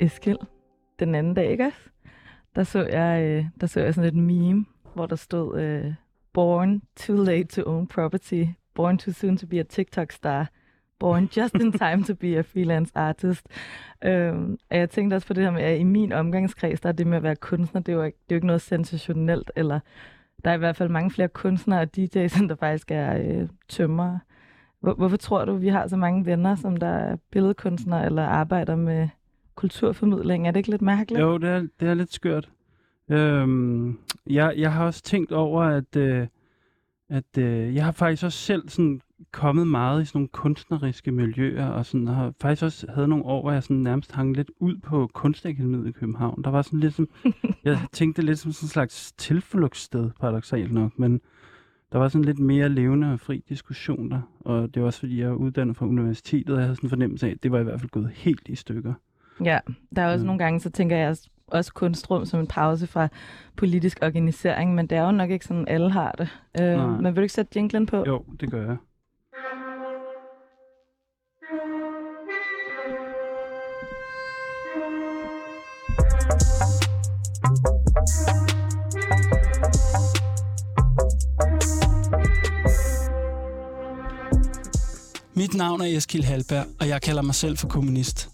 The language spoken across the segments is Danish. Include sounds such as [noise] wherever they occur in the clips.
Eskild, den anden dag, ikke også? Der så jeg, øh, der så jeg sådan et meme, hvor der stod øh, Born too late to own property, born too soon to be a TikTok star, born just in time to be a freelance artist. Øhm, og jeg tænkte også på det her med, at i min omgangskreds, der er det med at være kunstner, det er jo ikke, det er jo ikke noget sensationelt, eller der er i hvert fald mange flere kunstnere og DJ's, end der faktisk er øh, tømmer. Hvor, hvorfor tror du, vi har så mange venner, som der er billedkunstnere eller arbejder med kulturformidling? Er det ikke lidt mærkeligt? Jo, det er, det er lidt skørt. Øhm, jeg, jeg har også tænkt over, at, øh, at øh, jeg har faktisk også selv sådan kommet meget i sådan nogle kunstneriske miljøer, og sådan, har faktisk også havde nogle år, hvor jeg sådan nærmest hang lidt ud på Kunstakademiet i København. Der var sådan lidt som, [laughs] jeg tænkte lidt som sådan en slags tilflugtssted, paradoxalt nok, men der var sådan lidt mere levende og fri diskussion der, og det var også fordi, jeg er uddannet fra universitetet, og jeg havde sådan en fornemmelse af, at det var i hvert fald gået helt i stykker. Ja, der er også mm. nogle gange, så tænker jeg også kunstrum som en pause fra politisk organisering, men det er jo nok ikke sådan, alle har det. Øh, men vil du ikke sætte jinglen på? Jo, det gør jeg. Mit navn er Eskild Halberg, og jeg kalder mig selv for kommunist.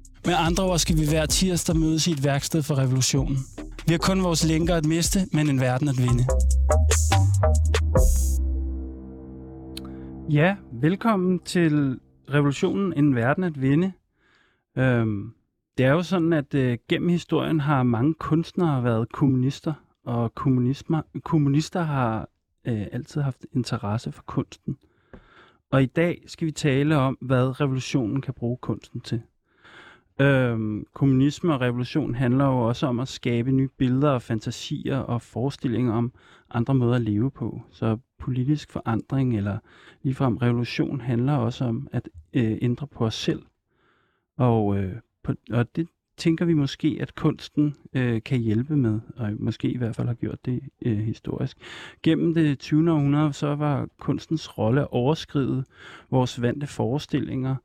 Med andre ord skal vi hver tirsdag mødes i et værksted for revolutionen. Vi har kun vores lænker at miste, men en verden at vinde. Ja, velkommen til Revolutionen En Verden at Vinde. Øhm, det er jo sådan, at øh, gennem historien har mange kunstnere været kommunister, og kommunister har øh, altid haft interesse for kunsten. Og i dag skal vi tale om, hvad revolutionen kan bruge kunsten til. Øhm, kommunisme og revolution handler jo også om at skabe nye billeder og fantasier og forestillinger om andre måder at leve på. Så politisk forandring eller ligefrem revolution handler også om at øh, ændre på os selv. Og, øh, på, og det tænker vi måske, at kunsten øh, kan hjælpe med, og måske i hvert fald har gjort det øh, historisk. Gennem det 20. århundrede, så var kunstens rolle at overskride vores vante forestillinger,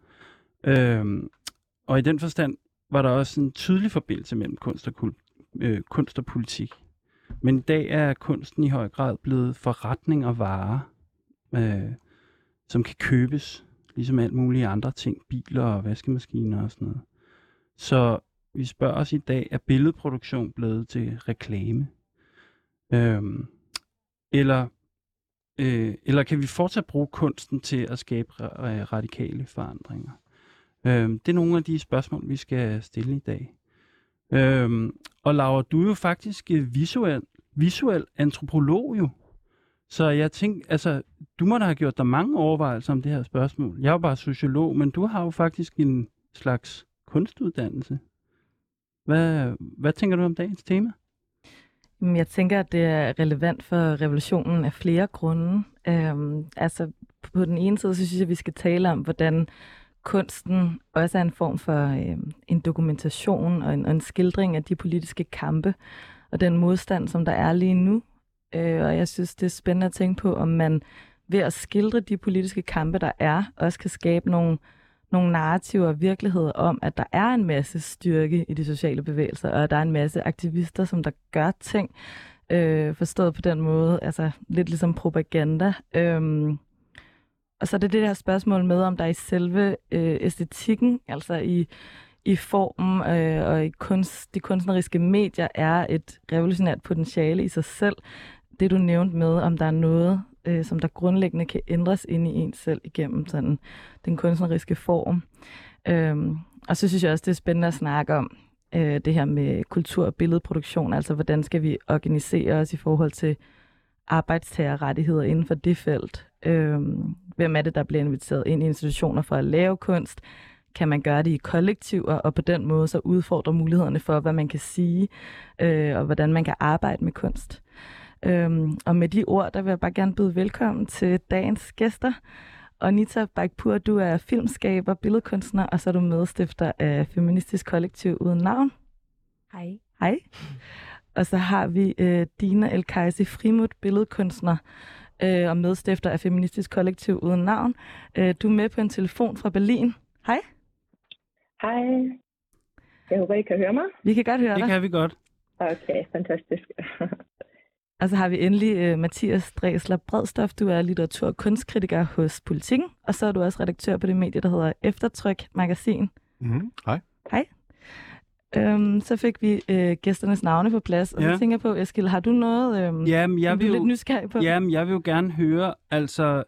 øh, og i den forstand var der også en tydelig forbindelse mellem kunst og, kul- øh, kunst og politik. Men i dag er kunsten i høj grad blevet forretning og varer, øh, som kan købes, ligesom alt mulige andre ting, biler og vaskemaskiner og sådan noget. Så vi spørger os i dag, er billedproduktion blevet til reklame? Øhm, eller, øh, eller kan vi fortsat bruge kunsten til at skabe øh, radikale forandringer? Øh, det er nogle af de spørgsmål, vi skal stille i dag. Øh, og Laura, du er jo faktisk øh, visuel, visuel antropolog jo. Så jeg tænkte, altså, du må da have gjort dig mange overvejelser om det her spørgsmål. Jeg er jo bare sociolog, men du har jo faktisk en slags kunstuddannelse. Hvad, hvad tænker du om dagens tema? Jeg tænker, at det er relevant for revolutionen af flere grunde. Øhm, altså, på den ene side, så synes jeg, at vi skal tale om, hvordan kunsten også er en form for øh, en dokumentation og en, og en skildring af de politiske kampe og den modstand, som der er lige nu. Øh, og jeg synes, det er spændende at tænke på, om man ved at skildre de politiske kampe, der er, også kan skabe nogle, nogle narrativer og virkeligheder om, at der er en masse styrke i de sociale bevægelser, og at der er en masse aktivister, som der gør ting, øh, forstået på den måde, altså lidt ligesom propaganda. Øh, og så er det det her spørgsmål med, om der i selve øh, æstetikken, altså i, i formen øh, og i kunst, de kunstneriske medier, er et revolutionært potentiale i sig selv. Det du nævnte med, om der er noget, øh, som der grundlæggende kan ændres ind i en selv igennem sådan, den kunstneriske form. Øhm, og så synes jeg også, det er spændende at snakke om øh, det her med kultur- og billedproduktion, altså hvordan skal vi organisere os i forhold til arbejdstagerrettigheder inden for det felt. Øhm, hvem er det, der bliver inviteret ind i institutioner for at lave kunst? Kan man gøre det i kollektiver, og på den måde så udfordre mulighederne for, hvad man kan sige, øh, og hvordan man kan arbejde med kunst. Øhm, og med de ord, der vil jeg bare gerne byde velkommen til dagens gæster. Og Nita Bakpur, du er filmskaber, billedkunstner, og så er du medstifter af Feministisk Kollektiv Uden Navn. Hej. Hej. Og så har vi øh, Dina El Kajsi Frimut, billedkunstner øh, og medstifter af Feministisk Kollektiv Uden Navn. Øh, du er med på en telefon fra Berlin. Hej. Hej. Jeg håber, I kan høre mig. Vi kan godt høre Det dig. kan vi godt. Okay, fantastisk. [laughs] Og så har vi endelig øh, Mathias Dresler Bredstof. Du er litteratur- og kunstkritiker hos Politiken, og så er du også redaktør på det medie, der hedder Eftertryk Magasin. Mm-hmm. Hej. Øhm, så fik vi øh, gæsternes navne på plads, og Ja. så tænker jeg på, Eskild, har du noget, øhm, Jamen, jeg som du vil er lidt jo, nysgerrig på? jamen, jeg vil jo gerne høre, altså,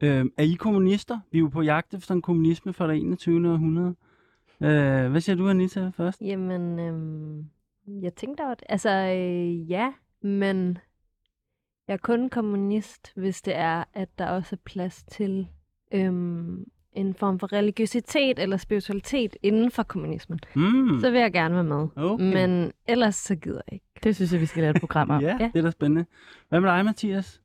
øh, er I kommunister? Vi er jo på jagt efter en kommunisme fra det 21. århundrede. Øh, hvad siger du, Anita, først? Jamen, øhm, jeg tænkte over det. Altså, øh, ja, men jeg er kun kommunist, hvis det er, at der også er plads til øhm, en form for religiøsitet eller spiritualitet inden for kommunismen. Mm. Så vil jeg gerne være med. Okay. Men ellers så gider jeg ikke. Det synes jeg, vi skal lave et program om. [laughs] Ja, Ja. det er da spændende. Hvad med dig, Mathias?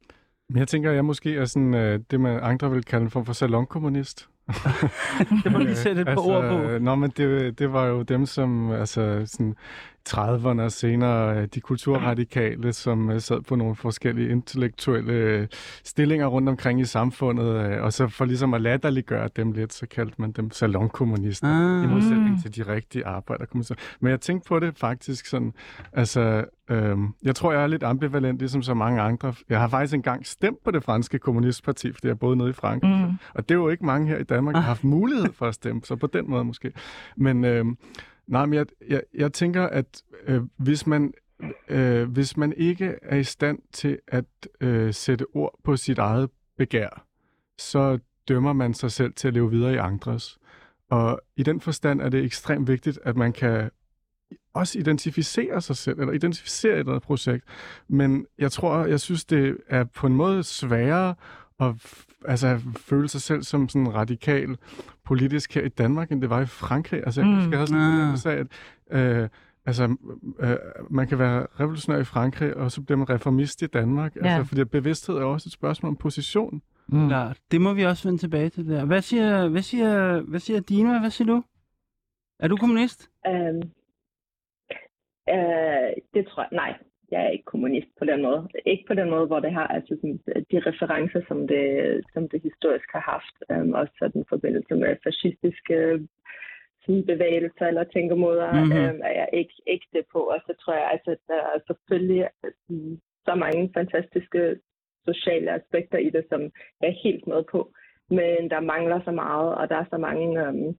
Men Jeg tænker, at jeg måske er sådan, øh, det, man andre vil kalde en form for salonkommunist. [laughs] Det må lige sætte et par [laughs] ord på. Nå, men det, det var jo dem, som altså, sådan, 30'erne og senere, øh, de kulturradikale, som øh, sad på nogle forskellige intellektuelle øh, stillinger rundt omkring i samfundet, og så for ligesom at latterliggøre dem lidt, så kaldte man dem salonkommunister. Ah. I modsætning til de rigtige arbejderkommunister. Men jeg tænkte på det faktisk sådan, altså, øhm, jeg tror, jeg er lidt ambivalent, ligesom så mange andre. Jeg har faktisk engang stemt på det franske kommunistparti, fordi jeg boede nede i Frankrig. Mm. Og det er jo ikke mange her i Danmark, der har haft mulighed for at stemme, så på den måde måske. Men, øhm, nej, men jeg, jeg, jeg tænker, at øh, hvis man øh, hvis man ikke er i stand til at øh, sætte ord på sit eget begær, så dømmer man sig selv til at leve videre i andres. Og i den forstand er det ekstremt vigtigt, at man kan også identificere sig selv, eller identificere et eller andet projekt. Men jeg tror, jeg synes, det er på en måde sværere at f- altså, føle sig selv som sådan radikal politisk her i Danmark, end det var i Frankrig. Altså, jeg Mm. mm. husker, sådan en Ah. af, at øh, altså, øh, man kan være revolutionær i Frankrig, og så bliver man reformist i Danmark. Ja. Altså, fordi bevidsthed er også et spørgsmål om position. Mm. Klart. Det må vi også vende tilbage til der. Hvad siger, hvad siger, hvad siger Dina? Hvad siger du? Er du kommunist? øhm, øh, det tror jeg, nej, jeg er ikke den måde. Ikke på den måde, hvor det har altså sådan, de referencer, som det, som det historisk har haft, øhm, også sådan forbindelse med fascistiske sådan bevægelser eller tænkemåder, Mhm. mm-hmm. øhm, er jeg ikke, det på. Og så tror jeg, altså, at der er selvfølgelig sådan, så mange fantastiske sociale aspekter i det, som jeg er helt med på. Men der mangler så meget, og der er så mange, øhm,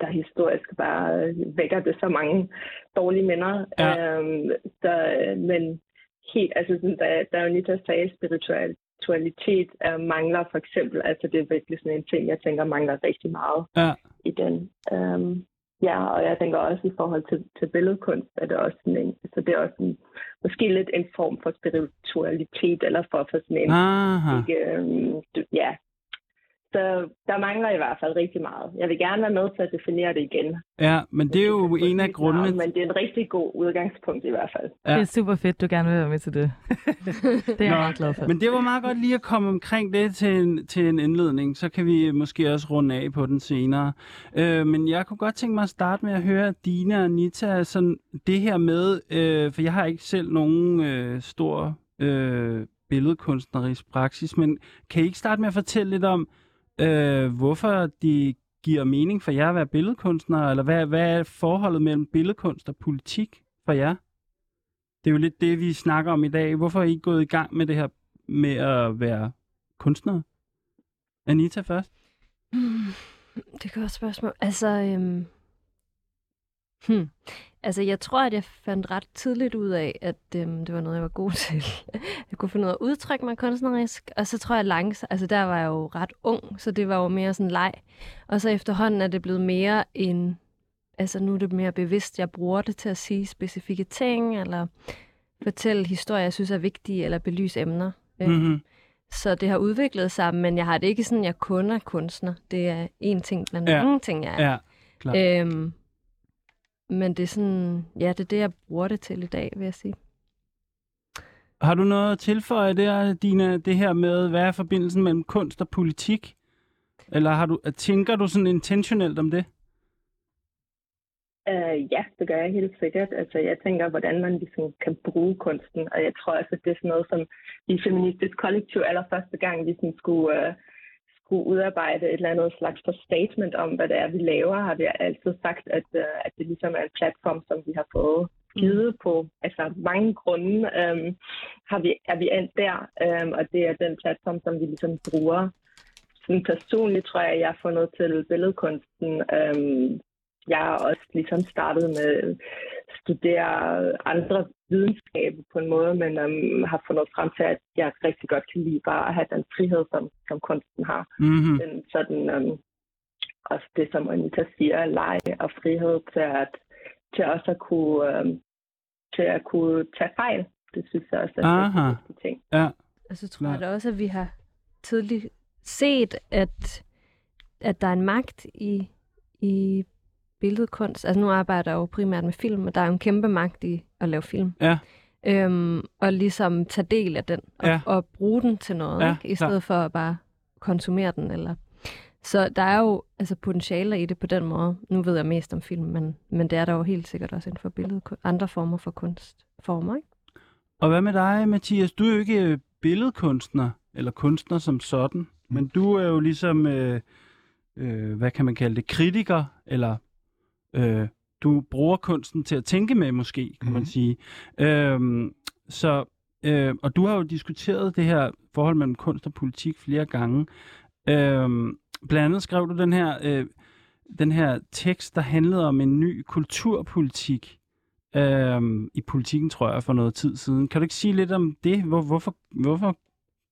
der historisk bare øh, vækker det så mange dårlige minder. Ja. Øhm, så, øh, men helt, altså sådan, der, der er jo Nita sagde, spiritualitet øh, mangler for eksempel, altså det er virkelig sådan en ting, jeg tænker mangler rigtig meget Ja. i den. Øhm, ja, og jeg tænker også i forhold til, til billedkunst, er det også sådan en, så det er også en, måske lidt en form for spiritualitet, eller for, for sådan en, Aha. ikke, øhm, ja. Så der mangler i hvert fald rigtig meget. Jeg vil gerne være med til at definere det igen. Ja, men det er jo en af grundene. Men det er en rigtig god udgangspunkt i hvert fald. Ja. Det er super fedt, du gerne vil være med til det. [laughs] det er jeg Nå, meget glad for. Men det var meget godt lige at komme omkring det til en, til en indledning. Så kan vi måske også runde af på den senere. Øh, men jeg kunne godt tænke mig at starte med at høre Dina og Anita, sådan det her med, øh, for jeg har ikke selv nogen øh, stor øh, billedkunstnerisk praksis, men kan I ikke starte med at fortælle lidt om, øh, øh, hvorfor de giver mening for jer at være billedkunstner, eller hvad, hvad er forholdet mellem billedkunst og politik for jer? Det er jo lidt det, vi snakker om i dag. Hvorfor er I gået i gang med det her med at være kunstnere? Anita først. Hmm, det er et godt spørgsmål. Altså, øhm, hmm altså, jeg tror, at jeg fandt ret tidligt ud af, at øhm, det var noget, jeg var god [laughs] til. jeg kunne finde ud af at udtrykke mig kunstnerisk, og så tror jeg langsomt, altså der var jeg jo ret ung, så det var jo mere sådan leg. Og så efterhånden er det blevet mere en, altså nu er det mere bevidst, jeg bruger det til at sige specifikke ting, eller fortælle historier, jeg synes er vigtige, eller belyse emner. Mm-hmm. Så det har udviklet sig, men jeg har det ikke sådan, jeg kun er kunstner. Det er en ting blandt ja. mange ting, jeg er. Ja, klart. Øhm, men det er sådan, ja, det er det, jeg bruger det til i dag, vil jeg sige. Har du noget at tilføje der, Dina, det her med, hvad er forbindelsen mellem kunst og politik? Eller har du, tænker du sådan intentionelt om det? Uh, ja, det gør jeg helt sikkert. Altså, jeg tænker, hvordan man ligesom kan bruge kunsten, og jeg tror også, at det er sådan noget, som i Feministisk Kollektiv allerførste gang, vi sådan skulle, uh, skulle udarbejde et eller andet slags for statement om, hvad det er, vi laver, har vi altid sagt, at, uh, at det ligesom er en platform, som vi har fået givet på altså mange grunde, um, har vi, er vi endt der, um, og det er den platform, som vi ligesom bruger. Sådan personligt tror jeg, at jeg har fundet til billedkunsten, um, jeg har også ligesom startet med at studere andre videnskaber på en måde, men um, har fundet frem til, at jeg rigtig godt kan lide bare at have den frihed, som, som kunsten har. Mm-hmm. Den, sådan, um, også det, som Anita siger, lege og frihed til at, til også at kunne, um, til at kunne tage fejl. Det synes jeg også er Aha. en vigtig ting. Ja. Og så tror jeg da også, at vi har tidligt set, at, at der er en magt i, i billedkunst. Altså nu arbejder jeg jo primært med film, og der er jo en kæmpe magt i at lave film. Ja. Øhm, og ligesom tage del af den, og, Ja. og bruge den til noget, Ja, ikke? i stedet for at bare konsumere den. Eller... Så der er jo altså, potentialer i det på den måde. Nu ved jeg mest om film, men, men det er der jo helt sikkert også inden for billedkunst. Andre former for kunstformer, ikke? Og hvad med dig, Mathias? Du er jo ikke øh, billedkunstner, eller kunstner som sådan, men du er jo ligesom, øh, øh, hvad kan man kalde det, kritiker, eller øh, du bruger kunsten til at tænke med, måske, kan mm. man Mhm. sige. Øhm, så, øh, og du har jo diskuteret det her forhold mellem kunst og politik flere gange. Øhm, blandt andet skrev du den her, øh, den her tekst, der handlede om en ny kulturpolitik øhm, i politikken, tror jeg, for noget tid siden. Kan du ikke sige lidt om det? Hvor, hvorfor, hvorfor Hvad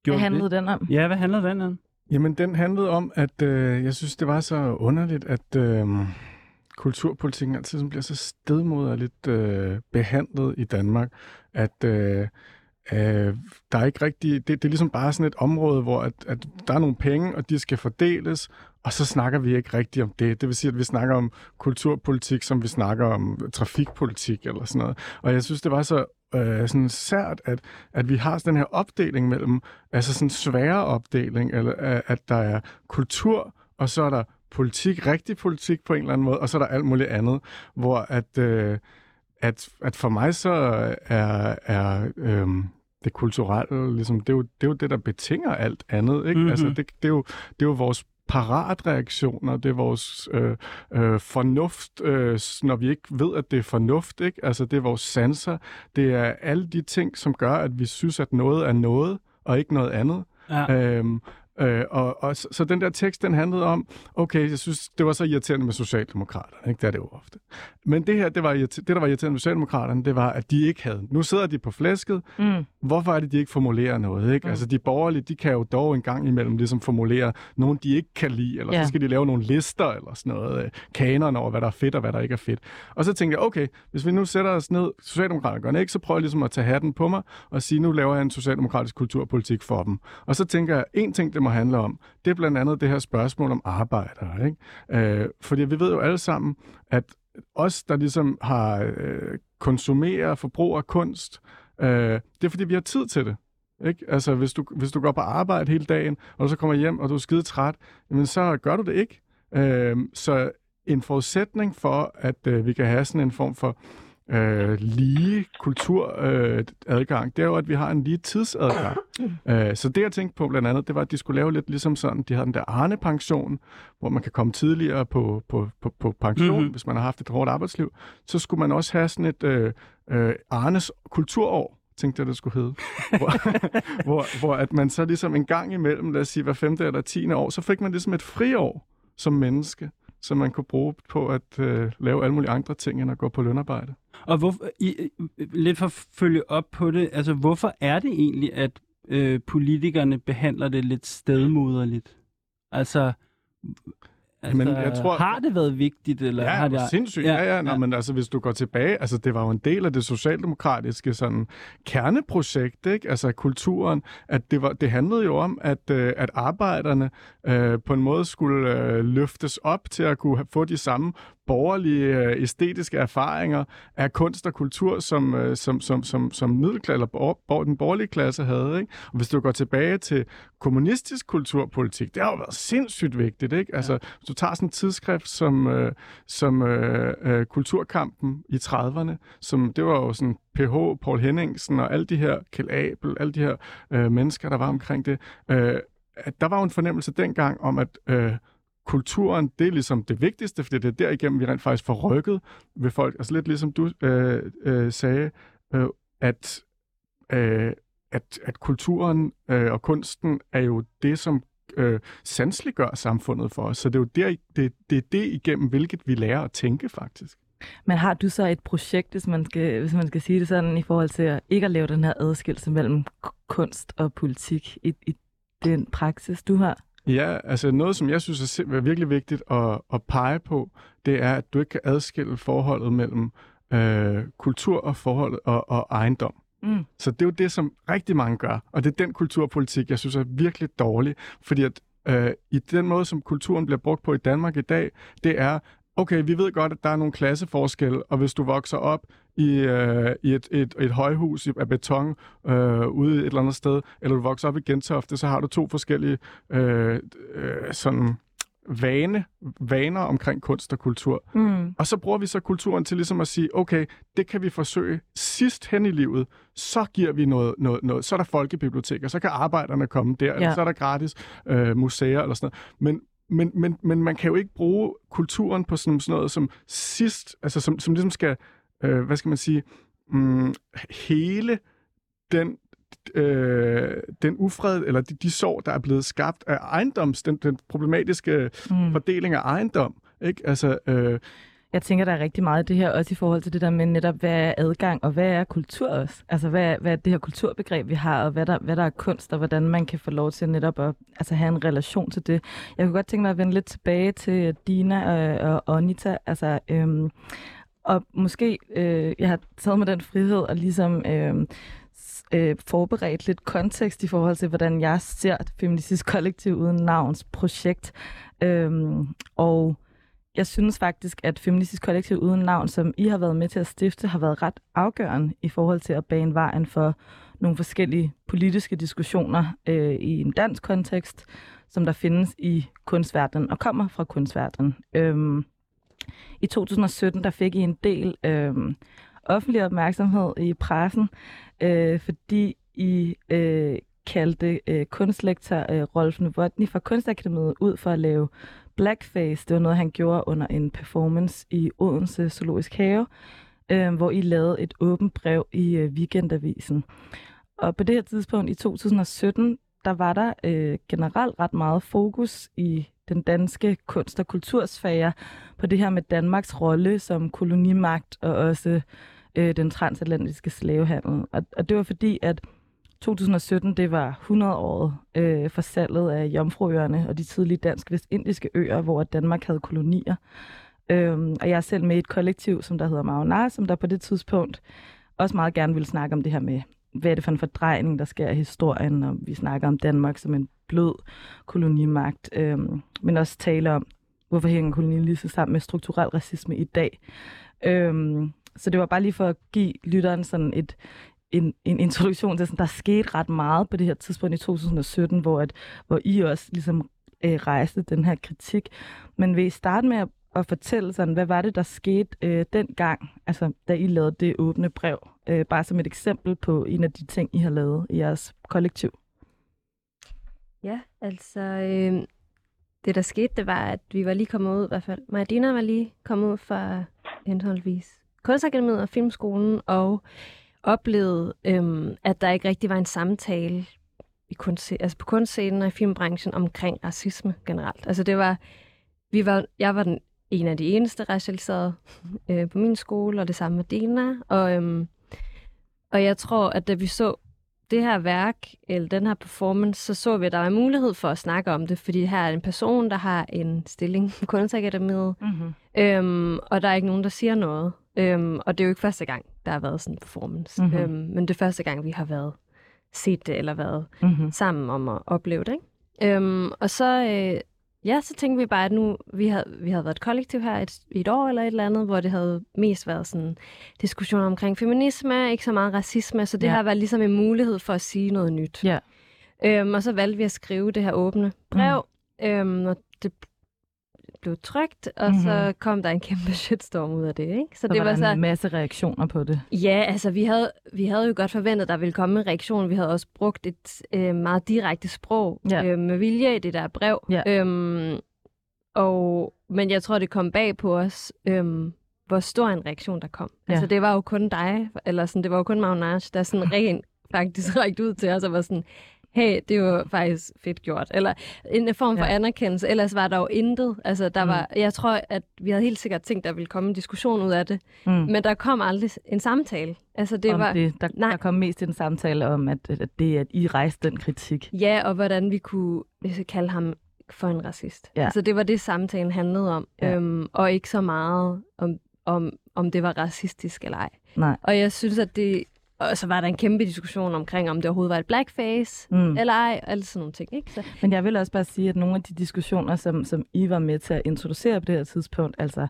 gjorde du handlede det? den om? Ja, hvad handlede den om? Jamen, den handlede om, at øh, jeg synes, det var så underligt, at øh, kulturpolitikken altid sådan bliver så stedmoderligt øh, behandlet i Danmark, at øh, øh, der er ikke rigtig... Det, det er ligesom bare sådan et område, hvor at, at der er nogle penge, og de skal fordeles, og så snakker vi ikke rigtigt om det. Det vil sige, at vi snakker om kulturpolitik, som vi snakker om trafikpolitik eller sådan noget. Og jeg synes, det var så øh, sådan sært, at, at vi har den her opdeling mellem, altså sådan en svære opdeling, eller øh, at der er kultur, og så er der politik, rigtig politik på en eller anden måde, og så er der alt muligt andet, hvor at, øh, at, at for mig så er, er øh, det kulturelle, ligesom, det, er jo, det er jo det, der betinger alt andet. Ikke? Mhm. Altså, det, det, er jo, det er jo vores paratreaktioner, det er vores øh, øh, fornuft, øh, når vi ikke ved, at det er fornuft, ikke? Altså, det er vores sanser, det er alle de ting, som gør, at vi synes, at noget er noget, og ikke noget andet. Ja. Øhm, øh, og, og så, så den der tekst, den handlede om, okay, jeg synes, det var så irriterende med Socialdemokraterne, ikke? Det er det jo ofte. Men det her, det, var det der var irriterende med Socialdemokraterne, det var, at de ikke havde. Nu sidder de på flæsket, Mm. hvorfor er det, de ikke formulerer noget? Ikke? Mm. Altså, de borgerlige, de kan jo dog en gang imellem ligesom formulere nogen, de ikke kan lide, eller Ja. så skal de lave nogle lister, eller sådan noget, øh, kanon over, hvad der er fedt, og hvad der ikke er fedt. Og så tænkte jeg, okay, hvis vi nu sætter os ned, Socialdemokraterne gør ikke, så prøver jeg ligesom at tage hatten på mig, og sige, nu laver jeg en socialdemokratisk kulturpolitik for dem. Og så tænker jeg, en ting, det må handle om, det er blandt andet det her spørgsmål om arbejdere. Ikke? Øh, fordi vi ved jo alle sammen, at os, der ligesom har øh, konsumerer, forbruger kunst, øh, det er fordi, vi har tid til det. Ikke? Altså, hvis du, hvis du går på arbejde hele dagen, og så kommer hjem, og du er skide træt, jamen, så gør du det ikke. Øh, så en forudsætning for, at øh, vi kan have sådan en form for øh, lige kulturadgang, øh, adgang, det er jo, at vi har en lige tidsadgang. [coughs] øh, så det, jeg tænkte på blandt andet, det var, at de skulle lave lidt ligesom sådan, de havde den der Arne-pension, hvor man kan komme tidligere på, på, på, på pension, Mhm. mm-hmm. hvis man har haft et hårdt arbejdsliv. Så skulle man også have sådan et øh, øh, Arnes kulturår tænkte jeg, det skulle hedde. hvor, [laughs] hvor, hvor at man så ligesom en gang imellem, lad os sige hver femte eller tiende år, så fik man ligesom et friår som menneske, som man kunne bruge på at øh, lave alle mulige andre ting, end at gå på lønarbejde. Og hvor, i, lidt for at følge op på det, altså hvorfor er det egentlig, at øh, politikerne behandler det lidt stedmoderligt? Altså, Altså, men jeg tror, har det været vigtigt? Eller ja, har det... sindssygt. Ja, ja, ja, ja. men altså, hvis du går tilbage, altså, det var jo en del af det socialdemokratiske sådan, kerneprojekt, ikke? altså kulturen, at det, var, det handlede jo om, at, øh, at arbejderne øh, på en måde skulle øh, løftes op til at kunne få de samme borgerlige øh, æstetiske erfaringer af kunst og kultur, som, øh, som, som, som, som middelklasse, eller bor, bor, den borgerlige klasse havde. Ikke? Og hvis du går tilbage til kommunistisk kulturpolitik, det har jo været sindssygt vigtigt. Ikke? Altså, hvis du tager sådan en tidsskrift som, øh, som øh, øh, Kulturkampen i 30'erne, som det var jo sådan PH, Paul Henningsen og alle de her, Kjell Abel, alle de her øh, mennesker, der var omkring det, øh, at der var jo en fornemmelse dengang om, at øh, kulturen, det er ligesom det vigtigste, fordi det er derigennem, vi rent faktisk får rykket ved folk. Altså lidt ligesom du øh, øh, sagde, øh, at, øh, at, at kulturen øh, og kunsten er jo det, som øh, sanseliggør samfundet for os. Så det er jo der, det, det er det igennem, hvilket vi lærer at tænke faktisk. Men har du så et projekt, hvis man skal, hvis man skal sige det sådan, i forhold til at ikke at lave den her adskillelse mellem kunst og politik i, i den praksis, du har? Ja, altså noget, som jeg synes er virkelig vigtigt at, at pege på, det er, at du ikke kan adskille forholdet mellem øh, kultur og forholdet og, og ejendom. Mm. Så det er jo det, som rigtig mange gør, og det er den kulturpolitik, jeg synes er virkelig dårlig, fordi at øh, i den måde, som kulturen bliver brugt på i Danmark i dag, det er, okay, vi ved godt, at der er nogle klasseforskelle, og hvis du vokser op i, øh, i et, et, et højhus af beton øh, ude et eller andet sted, eller du vokser op i Gentofte, så har du to forskellige øh, øh, sådan vane, vaner omkring kunst og kultur. Mm. Og så bruger vi så kulturen til ligesom at sige, okay, det kan vi forsøge sidst hen i livet, så giver vi noget, noget, noget så er der folkebiblioteker, så kan arbejderne komme der, ja. eller så er der gratis øh, museer eller sådan noget. Men, men, men, men man kan jo ikke bruge kulturen på sådan, sådan noget som sidst, altså som, som ligesom skal, øh, hvad skal man sige, mm, hele den øh, den ufred, eller de, de sår, der er blevet skabt af ejendoms, den, den problematiske mm. fordeling af ejendom. Ikke? Altså, øh, jeg tænker, der er rigtig meget i det her, også i forhold til det der med netop, hvad er adgang, og hvad er kultur også? Altså, hvad er, hvad er det her kulturbegreb, vi har, og hvad der, hvad der er kunst, og hvordan man kan få lov til netop at altså, have en relation til det. Jeg kunne godt tænke mig at vende lidt tilbage til Dina og, og Anita, altså, øhm, og måske, øh, jeg har taget mig den frihed og ligesom øh, øh, forberedt lidt kontekst i forhold til, hvordan jeg ser det Feministisk Kollektiv Uden Navns projekt. Øh, og jeg synes faktisk, at Feministisk Kollektiv Uden Navn, som I har været med til at stifte, har været ret afgørende i forhold til at bane vejen for nogle forskellige politiske diskussioner øh, i en dansk kontekst, som der findes i kunstverdenen og kommer fra kunstverdenen. Øhm, i 2017 der fik I en del øh, offentlig opmærksomhed i pressen, øh, fordi I øh, kaldte øh, kunstlektor øh, Rolf Novotny fra Kunstakademiet ud for at lave blackface. Det var noget, han gjorde under en performance i Odense Zoologisk Have, øh, hvor I lavede et åbent brev i øh, Weekendavisen. Og på det her tidspunkt i 2017, der var der øh, generelt ret meget fokus i den danske kunst- og kultursfære på det her med Danmarks rolle som kolonimagt og også øh, den transatlantiske slavehandel. Og, og det var fordi, at 2017, det var 100-året øh, for salget af Jomfruøerne og de tidlige dansk-vestindiske øer, hvor Danmark havde kolonier. Øhm, og jeg er selv med i et kollektiv, som der hedder Magnar, som der på det tidspunkt også meget gerne ville snakke om det her med, hvad er det for en fordrejning, der sker i historien, og vi snakker om Danmark som en blød kolonimagt, øhm, men også tale om, hvorfor hænger kolonialisme sammen med strukturel racisme i dag. Øhm, så det var bare lige for at give lytteren sådan et, en, en introduktion til, sådan, der skete ret meget på det her tidspunkt i 2017, hvor, at, hvor I også ligesom øh, rejste den her kritik. Men vil I starte med at, at fortælle, sådan, hvad var det, der skete øh, dengang, altså, da I lavede det åbne brev? Øh, bare som et eksempel på en af de ting, I har lavet i jeres kollektiv. Ja, altså... Øh, det, der skete, det var, at vi var lige kommet ud, i hvert fald. Maja Dina var lige kommet ud fra henholdsvis Kunstakademiet og Filmskolen, og oplevede, øh, at der ikke rigtig var en samtale i kunst, altså på kunstscenen og i filmbranchen omkring racisme generelt. Altså det var, vi var, jeg var den, en af de eneste racialiserede øh, på min skole, og det samme med Dina. Og, øhm, og jeg tror, at da vi så det her værk, eller den her performance, så så vi, at der var en mulighed for at snakke om det, fordi her er en person, der har en stilling på Kunstakademiet, Mm-hmm. øhm, og der er ikke nogen, der siger noget. Øhm, og det er jo ikke første gang, der har været sådan en performance, Mhm. øhm, men det er første gang, vi har været set det, eller været Mm-hmm. sammen om at opleve det. Ikke? Øhm, og så, øh, ja, så tænkte vi bare, at nu, vi havde, vi havde været et kollektiv her et, et år eller et eller andet, hvor det havde mest været sådan diskussioner omkring feminisme, ikke så meget racisme, så det Ja. har været ligesom en mulighed for at sige noget nyt. Ja. Øhm, og så valgte vi at skrive det her åbne brev, mm. øhm, og det blev trygt, og mm-hmm. så Mhm. kom der en kæmpe shitstorm ud af det. Ikke? Så, Så det var var så, en masse reaktioner på det. Ja, altså vi havde, vi havde jo godt forventet, at der ville komme en reaktion. Vi havde også brugt et øh, meget direkte sprog Ja. øh, med vilje i det der brev. Ja. Øhm, og, men jeg tror, det kom bag på os, øhm, hvor stor en reaktion der kom. Ja. Altså det var jo kun dig, eller sådan, det var jo kun Magnage, der sådan [laughs] rent faktisk rækte ud til os og var sådan, hey, det var faktisk fedt gjort. Eller en form for Ja. anerkendelse. Ellers var der jo intet. Altså, der Mm. var, jeg tror, at vi havde helt sikkert tænkt, der ville komme en diskussion ud af det. Mm. Men der kom aldrig en samtale. Altså, det om var, det. Der, nej. der kom mest en samtale om, at, at det at I rejste den kritik. Ja, og hvordan vi kunne kalde ham for en racist. Ja. Altså, det var det, samtalen handlede om. Ja. Øhm, og ikke så meget om, om, om det var racistisk eller ej. Nej. Og jeg synes, at det... Og så var der en kæmpe diskussion omkring, om det overhovedet var et blackface, Mm. eller ej, og alle sådan nogle ting. Ikke? Så, Men jeg vil også bare sige, at nogle af de diskussioner, som, som I var med til at introducere på det her tidspunkt, altså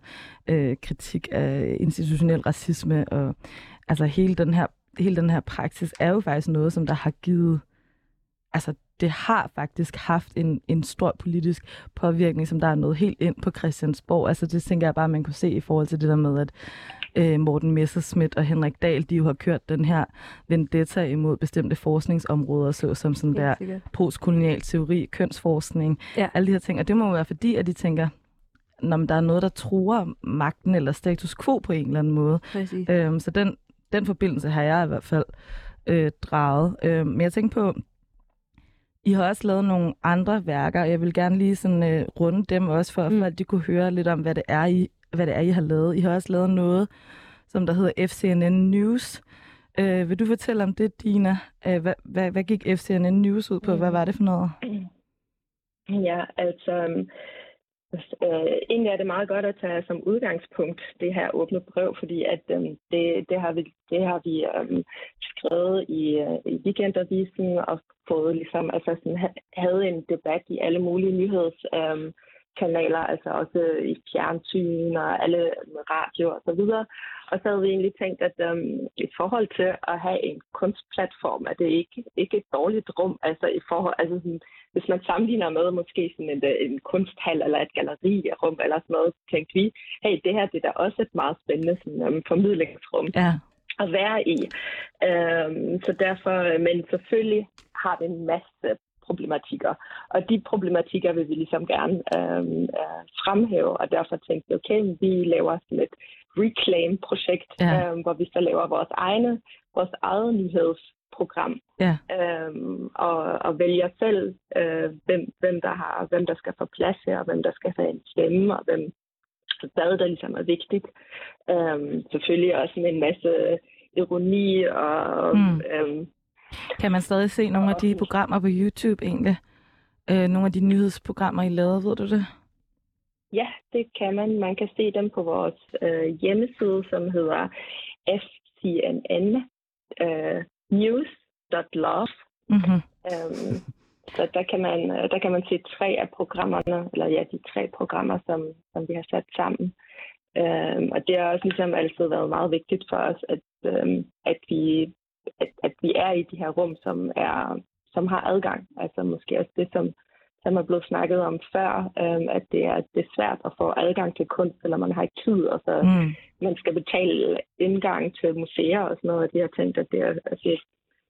øh, kritik af institutionel racisme og altså hele den her hele den her praksis, er jo faktisk noget, som der har givet, altså det har faktisk haft en, en stor politisk påvirkning, som der er nået helt ind på Christiansborg. Altså det tænker jeg bare, man kunne se i forhold til det der med, at øh, Morten Messerschmidt og Henrik Dahl, de jo har kørt den her vendetta imod bestemte forskningsområder, såsom sådan der sikkert. postkolonial teori, kønsforskning, Ja. alle de her ting. Og det må jo være fordi, at de tænker, når der er noget, der truer magten eller status quo på en eller anden måde. Præcis. Øhm, så den, den forbindelse har jeg i hvert fald øh, draget. Øhm, men jeg tænker på, I har også lavet nogle andre værker, og jeg vil gerne lige sådan, øh, runde dem også, for at Mm. folk de kunne høre lidt om, hvad det, er, I, hvad det er, I har lavet. I har også lavet noget, som der hedder FCNN News. Øh, vil du fortælle om det, Dina? Øh, hvad, hvad, hvad gik FCNN News ud på? Hvad var det for noget? [clears throat] Ja, altså øhm, øh, egentlig er det meget godt at tage som udgangspunkt det her åbne brev, fordi at øh, det, det har vi, det har vi øh, skrevet i, øh, i weekendavisen og fået ligesom, altså sådan, havde en debat i alle mulige nyheds Øh, kanaler, altså også i fjernsyn og alle radio og så videre. Og så havde vi egentlig tænkt, at øhm, i forhold til at have en kunstplatform, er det ikke, ikke et dårligt rum. Altså, i forhold, altså sådan, hvis man sammenligner med måske sådan en, en kunsthal eller et gallerirum eller sådan noget, så tænkte vi, hey, det her det er da også et meget spændende sådan, um, formidlingsrum Ja, at være i. Øhm, så derfor, men selvfølgelig har det en masse problematikker. Og de problematikker vil vi ligesom gerne øhm, øh, fremhæve, og derfor tænkte vi, okay, vi laver sådan et reclaim-projekt, Ja. øhm, hvor vi så laver vores egne, vores eget nyhedsprogram, ja, øhm, og, og vælger selv, øh, hvem, hvem, der har, hvem der skal få plads her, og hvem der skal have en stemme, og hvem, hvad der ligesom er vigtigt. Øhm, selvfølgelig også med en masse ironi og mm. øhm, Kan man stadig se nogle af de programmer på YouTube egentlig? Øh, nogle af de nyhedsprogrammer, I lavede, ved du det? Ja, det kan man. Man kan se dem på vores øh, hjemmeside, som hedder fcnn øh. Mm-hmm. Øhm, så der kan, man, øh, der kan man se tre af programmerne, eller ja, de tre programmer, som, som vi har sat sammen. Øhm, og det har også ligesom altid været meget vigtigt for os, at, øhm, at, vi, at, at vi er i de her rum, som, er, som har adgang. Altså måske også det, som, som er blevet snakket om før, øhm, at det er, det er svært at få adgang til kunst, eller man har ikke tid, og så Mm. man skal betale indgang til museer og sådan noget, og de har tænkt, at det er, at det,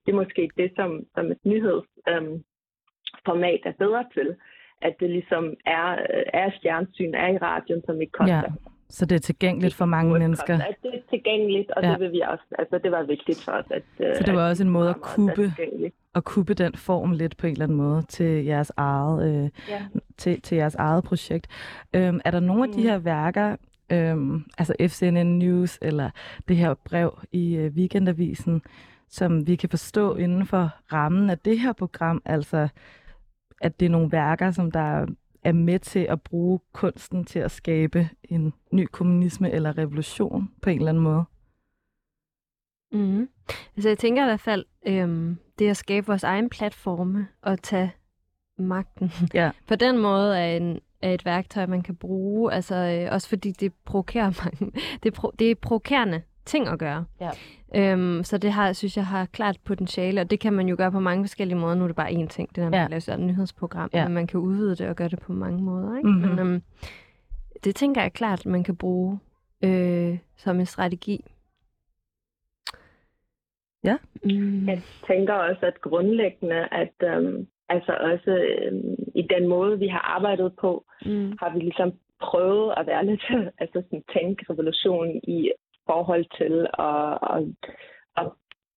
det er måske det, som, som et nyhedsformat øhm, er bedre til. At det ligesom er, er fjernsyn, er i radioen, som ikke koster. Ja. Så det er tilgængeligt for mange mennesker? At det er tilgængeligt, og ja. det vil vi også. Altså, det var vigtigt for os. At, så det var også en måde at kubbe, at kubbe den form lidt på en eller anden måde til jeres eget, øh, ja. til, til jeres eget projekt. Øhm, er der nogle af de mm. her værker, øhm, altså FCNN News eller det her brev i øh, Weekendavisen, som vi kan forstå inden for rammen af det her program, altså at det er nogle værker, som der er med til at bruge kunsten til at skabe en ny kommunisme eller revolution på en eller anden måde? Mm. Altså jeg tænker i hvert fald, øhm, det at skabe vores egen platforme og tage magten. [laughs] Ja. På den måde er, en, er et værktøj, man kan bruge, altså øh, også fordi det provokerer [laughs] mange. Det, pro, det er provokerende ting at gøre. Ja. Øhm, så det har, synes jeg har klart potentiale, og det kan man jo gøre på mange forskellige måder. Nu er det bare én ting, det er, når man ja. laver et nyhedsprogram, ja. men man kan udvide det og gøre det på mange måder. Ikke? Mm-hmm. Men øhm, det tænker jeg klart, man kan bruge øh, som en strategi. Ja. Mm. Jeg tænker også, at grundlæggende, at øhm, altså også øhm, i den måde, vi har arbejdet på, mm. har vi ligesom prøvet at være lidt, [laughs] altså sådan tænke revolution i forhold til at, at, at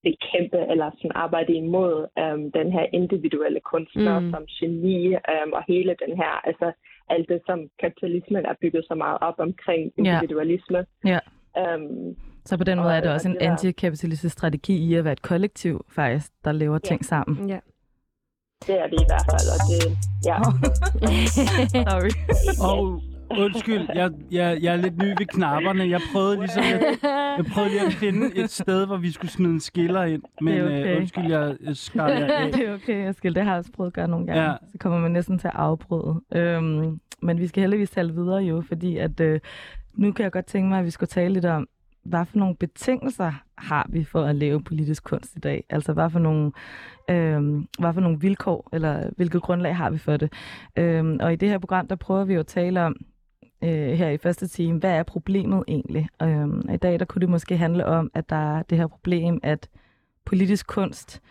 bekæmpe eller sådan arbejde imod um, den her individuelle kunstner mm. som geni um, og hele den her, altså alt det, som kapitalismen er bygget så meget op omkring individualisme. Ja. Yeah. Um, så på den måde er det også en antikapitalistisk strategi i at være et kollektiv, faktisk, der lever ja. ting sammen. Ja. Det er det i hvert fald, og det, ja. [laughs] Sorry. [laughs] og Undskyld, jeg, jeg, jeg er lidt ny ved knapperne. Jeg prøvede ligesom at, jeg prøvede lige at finde et sted, hvor vi skulle smide en skiller ind. Men det er okay. uh, undskyld, jeg skar jer af. [laughs] Det er okay, jeg skal. Det har jeg også prøvet at gøre nogle gange. Ja. Så kommer man næsten til at afbryde. Øhm, men vi skal heldigvis tale videre jo, fordi at øh, nu kan jeg godt tænke mig, at vi skulle tale lidt om, hvad for nogle betingelser har vi for at lave politisk kunst i dag? Altså, hvad for nogle, øh, hvad for nogle vilkår, eller hvilket grundlag har vi for det? Øh, og i det her program, der prøver vi jo at tale om, øh, her i første time, hvad er problemet egentlig? Øh, I dag der kunne det måske handle om, at der er det her problem, at politisk kunst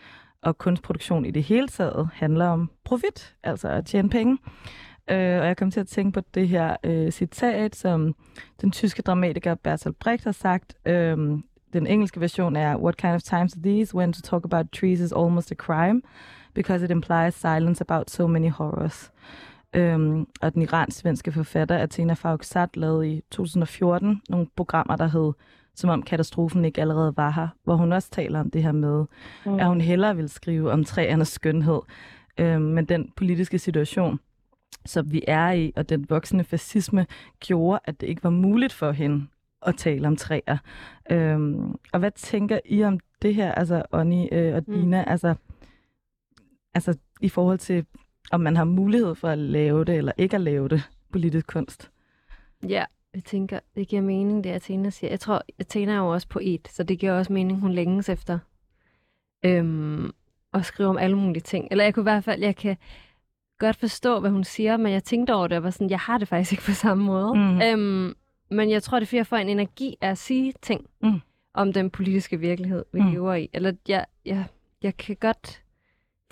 og kunstproduktion i det hele taget handler om profit, altså at tjene penge. Øh, og jeg kom til at tænke på det her øh, citat, som den tyske dramatiker Bertolt Brecht har sagt. Øh, den engelske version er, What kind of times are these when to talk about trees is almost a crime, because it implies silence about so many horrors. Øhm, og den iransk-svenske forfatter Athena Farrokhzad lavede i 2014 nogle programmer, der hed Som om katastrofen ikke allerede var her, hvor hun også taler om det her med, mm. at hun hellere vil skrive om træernes skønhed, øhm, men den politiske situation, som vi er i, og den voksende fascisme, gjorde, at det ikke var muligt for hende at tale om træer. Øhm, og hvad tænker I om det her, altså Onni øh, og mm. Dina, mm. altså, altså i forhold til om man har mulighed for at lave det, eller ikke at lave det, politisk kunst. Ja, jeg tænker, det giver mening, det Athena siger. Jeg tror, Athena er jo også poet, så det giver også mening, hun længes efter øhm, at skrive om alle mulige ting. Eller jeg kunne i hvert fald, jeg kan godt forstå, hvad hun siger, men jeg tænkte over det, og var sådan, jeg har det faktisk ikke på samme måde. Mm. Øhm, men jeg tror, det er fordi, jeg får en energi af at sige ting mm. om den politiske virkelighed, vi mm. lever i. Eller jeg, jeg, jeg kan godt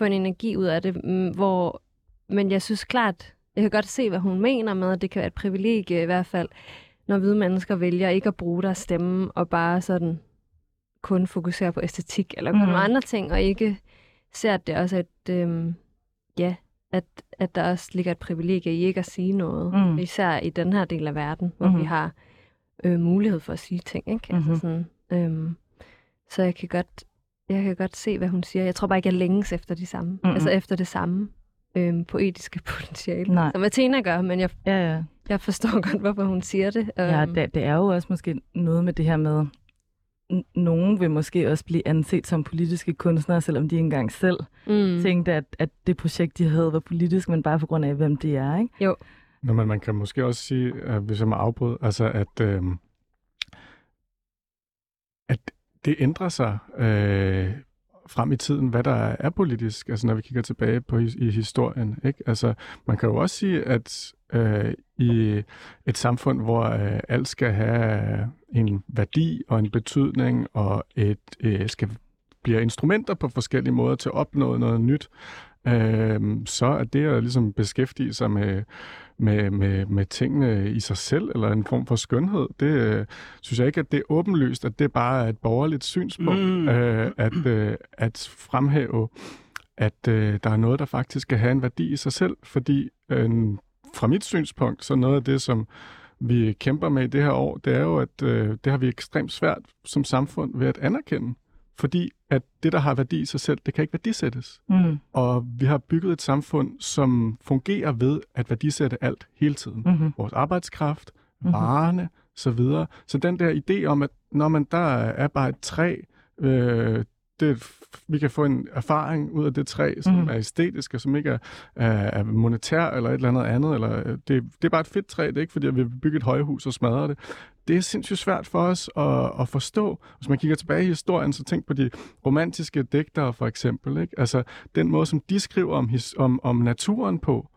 få en energi ud af det, mm, hvor, men jeg synes klart, jeg kan godt se, hvad hun mener med, at det kan være et privilegie i hvert fald, når hvide mennesker vælger ikke at bruge deres stemme og bare sådan kun fokusere på æstetik eller mm. andre ting, og ikke ser, at det også er et, øhm, ja, at, at der også ligger et privilegie i ikke at sige noget. Mm. Især i den her del af verden, hvor mm. vi har øh, mulighed for at sige ting. Ikke? Mm-hmm. Altså sådan, øhm, så jeg kan godt jeg kan godt se, hvad hun siger. Jeg tror bare ikke, jeg længes efter de samme. Mm-hmm. Altså efter det samme øhm, poetiske [laughs] potentiale. Nej. Som Athena gør, men jeg, ja, ja. jeg forstår [laughs] godt, hvorfor hun siger det. Ja, øhm. det, det er jo også måske noget med det her med, nogen vil måske også blive anset som politiske kunstnere, selvom de ikke engang selv mm. tænkte, at, at det projekt, de havde, var politisk, men bare på grund af, hvem de er, ikke? Jo. Nå, men man kan måske også sige, at hvis jeg må afbryde, altså at, øh, at det ændrer sig øh, frem i tiden, hvad der er politisk, altså når vi kigger tilbage på i, i historien. Ikke? Altså, man kan jo også sige, at øh, i et samfund, hvor øh, alt skal have en værdi og en betydning, og et øh, skal bliver instrumenter på forskellige måder til at opnå noget nyt, øh, så er det at ligesom beskæftige sig med, med, med, med tingene i sig selv, eller en form for skønhed, det øh, synes jeg ikke, at det er åbenlyst, at det bare er et borgerligt synspunkt, Mm. øh, at, øh, at fremhæve, at øh, der er noget, der faktisk kan have en værdi i sig selv, fordi øh, fra mit synspunkt, så noget af det, som vi kæmper med i det her år, det er jo, at øh, det har vi ekstremt svært som samfund ved at anerkende. Fordi at det, der har værdi i sig selv, det kan ikke værdisættes. Mm. Og vi har bygget et samfund, som fungerer ved at værdisætte alt hele tiden. Mm-hmm. Vores arbejdskraft, Mhm. varerne, så videre. Så den der idé om, at når man der er bare et træ, øh, det, vi kan få en erfaring ud af det træ, som mm. er æstetisk, og som ikke er, er, er monetær eller et eller andet andet. Eller, øh, det, det er bare et fedt træ, det er ikke fordi, at vi vil bygge et højhus og smadre det. Det er sindssygt svært for os at, at forstå. Hvis man kigger tilbage i historien, så tænk på de romantiske digtere for eksempel. Ikke? Altså den måde, som de skriver om, his, om, om naturen på,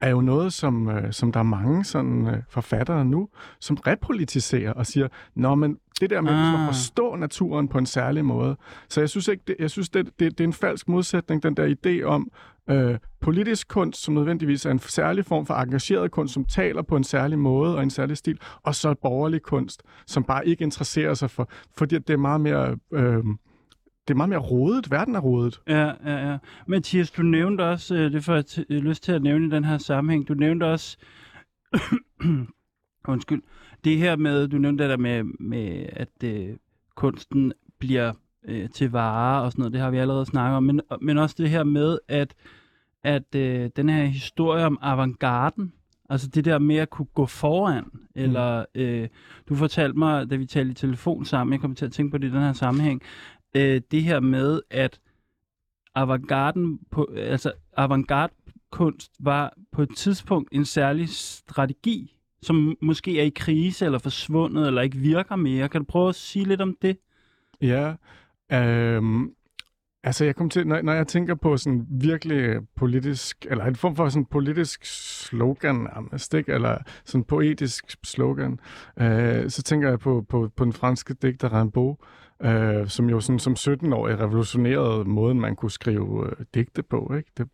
er jo noget, som, øh, som der er mange sådan, øh, forfattere nu, som repolitiserer og siger, Nå, men det der med ah. Ah. at forstå naturen på en særlig måde. Så jeg synes ikke, det, jeg synes, det, det, det er en falsk modsætning, den der idé om øh, politisk kunst, som nødvendigvis er en særlig form for engageret kunst, som taler på en særlig måde og en særlig stil, og så borgerlig kunst, som bare ikke interesserer sig for, fordi det er meget mere... Øh, det er meget mere rodet. Verden er rodet. Ja, ja, ja. Mathias, du nævnte også, øh, det får jeg lyst til at nævne i den her sammenhæng, du nævnte også, [coughs] undskyld, det her med, du nævnte det der med, med at øh, kunsten bliver øh, til varer og sådan noget, det har vi allerede snakket om, men, men også det her med, at, at øh, den her historie om avantgarden, altså det der med at kunne gå foran, eller øh, du fortalte mig, da vi talte i telefon sammen, jeg kom til at tænke på det i den her sammenhæng, øh, det her med, at avantgarden på, altså avantgarde kunst var på et tidspunkt en særlig strategi, som måske er i krise eller forsvundet eller ikke virker mere. Kan du prøve at sige lidt om det? Ja, øhm, altså jeg kom til, når, når jeg tænker på sådan virkelig politisk, eller en form for sådan politisk slogan nærmest, ikke? eller sådan poetisk slogan, øh, så tænker jeg på, på, på den franske digter Rimbaud, øh, øh, som jo sådan, som 17-årig revolutionerede måden, man kunne skrive øh, digte på. Ikke? Det,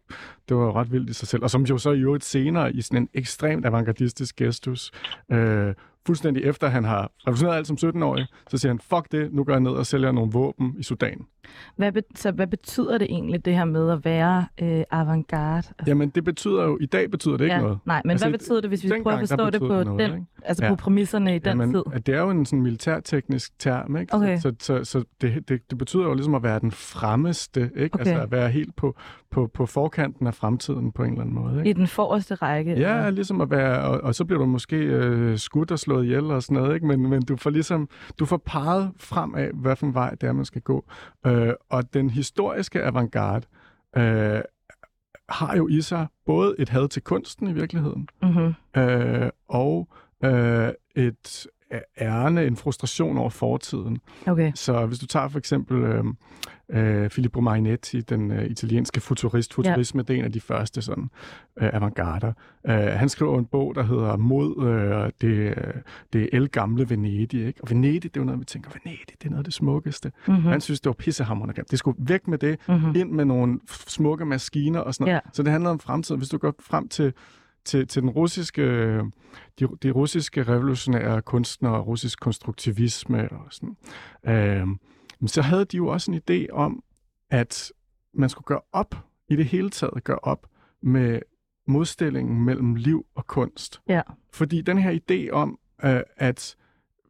det var jo ret vildt i sig selv. Og som jo så i øvrigt senere i sådan en ekstremt avantgardistisk gestus, øh, fuldstændig efter han har revolutioneret alt som 17-årig, så siger han, fuck det, nu går jeg ned og sælger nogle våben i Sudan. Hvad, be- så hvad betyder det egentlig, det her med at være øh, avantgarde? Altså, Jamen det betyder jo, i dag betyder det ikke ja, noget. Nej, men Altså, hvad betyder det, hvis vi prøver at forstå det på, det noget, den, ikke? altså Ja. på præmisserne i den Jamen, tid? at det er jo en sådan militærteknisk term, ikke? Okay. Så, så, så det, det, det betyder jo ligesom at være den fremmeste, ikke? Okay. Altså at være helt på, på, på forkanten af fremtiden på en eller anden måde, ikke? I den forreste række? Ja, eller? ligesom at være, og, og så bliver du måske øh, skudt og slået ihjel og sådan noget, ikke? Men, men du får ligesom, du får peget frem af, hvad for en vej det er, man skal gå. Øh, og den historiske avantgarde øh, har jo i sig både et had til kunsten i virkeligheden, Mm-hmm. øh, og øh, et ærne, en frustration over fortiden. Okay. Så hvis du tager for eksempel øh, øh, Filippo Marinetti, den øh, italienske futurist, futurisme, ja. det er en af de første sådan øh, avantgarder. Øh, han skriver en bog, der hedder Mod øh, det, øh, det elgamle Venedig. Ikke? Og Venedig, det er jo noget, vi tænker, Venedig, det er noget af det smukkeste. Mm. Mm-hmm. Han synes, det var pissehammerende grimt. Det skulle væk med det, Mm-hmm. ind med nogle smukke maskiner og sådan noget. Ja. Så det handler om fremtiden. Hvis du går frem til, til, til den russiske, de, de russiske revolutionære kunstnere, russisk konstruktivisme og sådan, øh, så havde de jo også en idé om, at man skulle gøre op, i det hele taget gøre op med modstillingen mellem liv og kunst. Ja. Fordi den her idé om, øh, at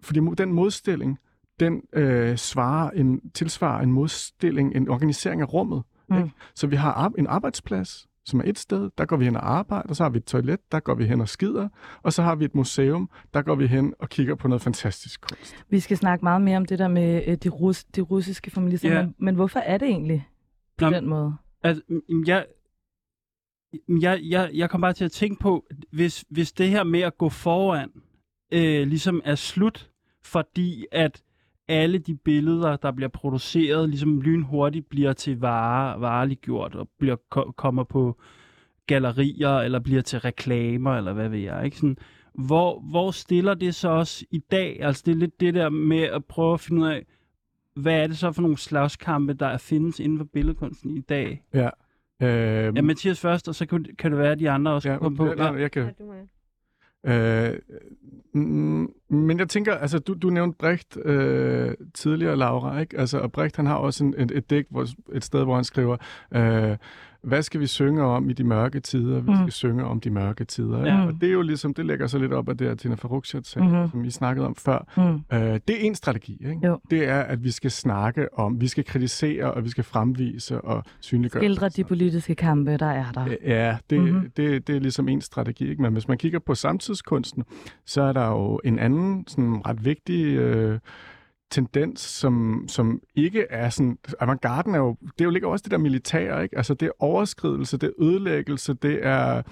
fordi den modstilling, den øh, svarer en, tilsvarer en modstilling, en organisering af rummet. Mm. Ikke? Så vi har ar- en arbejdsplads, som er et sted, der går vi hen og arbejder, så har vi et toilet, der går vi hen og skider, og så har vi et museum, der går vi hen og kigger på noget fantastisk kunst. Vi skal snakke meget mere om det der med øh, de, rus- de russiske feminister, Ja. men, men hvorfor er det egentlig på Nå, den måde? Altså, jeg, jeg, jeg, jeg kom bare til at tænke på, hvis, hvis det her med at gå foran øh, ligesom er slut, fordi at alle de billeder, der bliver produceret, ligesom lynhurtigt bliver til vare, vareliggjort og bliver, ko- kommer på gallerier, eller bliver til reklamer, eller hvad ved jeg. Ikke? Sådan, hvor, hvor stiller det så også i dag? Altså det er lidt det der med at prøve at finde ud af, hvad er det så for nogle slagskampe, der findes inden for billedkunsten i dag? Ja, Øh, Ja, Mathias først, og så kan, kan det være, at de andre også ja, ja, kommer på. nej, jeg kan, Ja, du må. Øh, mm, men jeg tænker, altså du, du nævnte Brecht øh, tidligere, Laura, ikke? Altså, og Brecht han har også en, et, et digt, hvor, et sted, hvor han skriver, øh, hvad skal vi synge om i de mørke tider? Vi Mm. skal synge om de mørke tider. Ja. Og det er jo ligesom, det lægger så lidt op af det, at Tina Farrukhshat sagde, Mhm. mm-hmm. som I snakkede om før. Mm. Øh, det er en strategi, ikke? Jo. Det er, at vi skal snakke om, vi skal kritisere, og vi skal fremvise og synliggøre. Skildre de politiske kampe, der er der. Ja, det, Mhm. mm-hmm. det, det er ligesom en strategi. Ikke? Men hvis man kigger på samtidskunsten, så er der jo en anden sådan ret vigtig øh, tendens, som, som ikke er sådan... Avantgarden er jo... Det er jo ligger også det der militære, ikke? Altså, det er overskridelse, det er ødelæggelse, det er...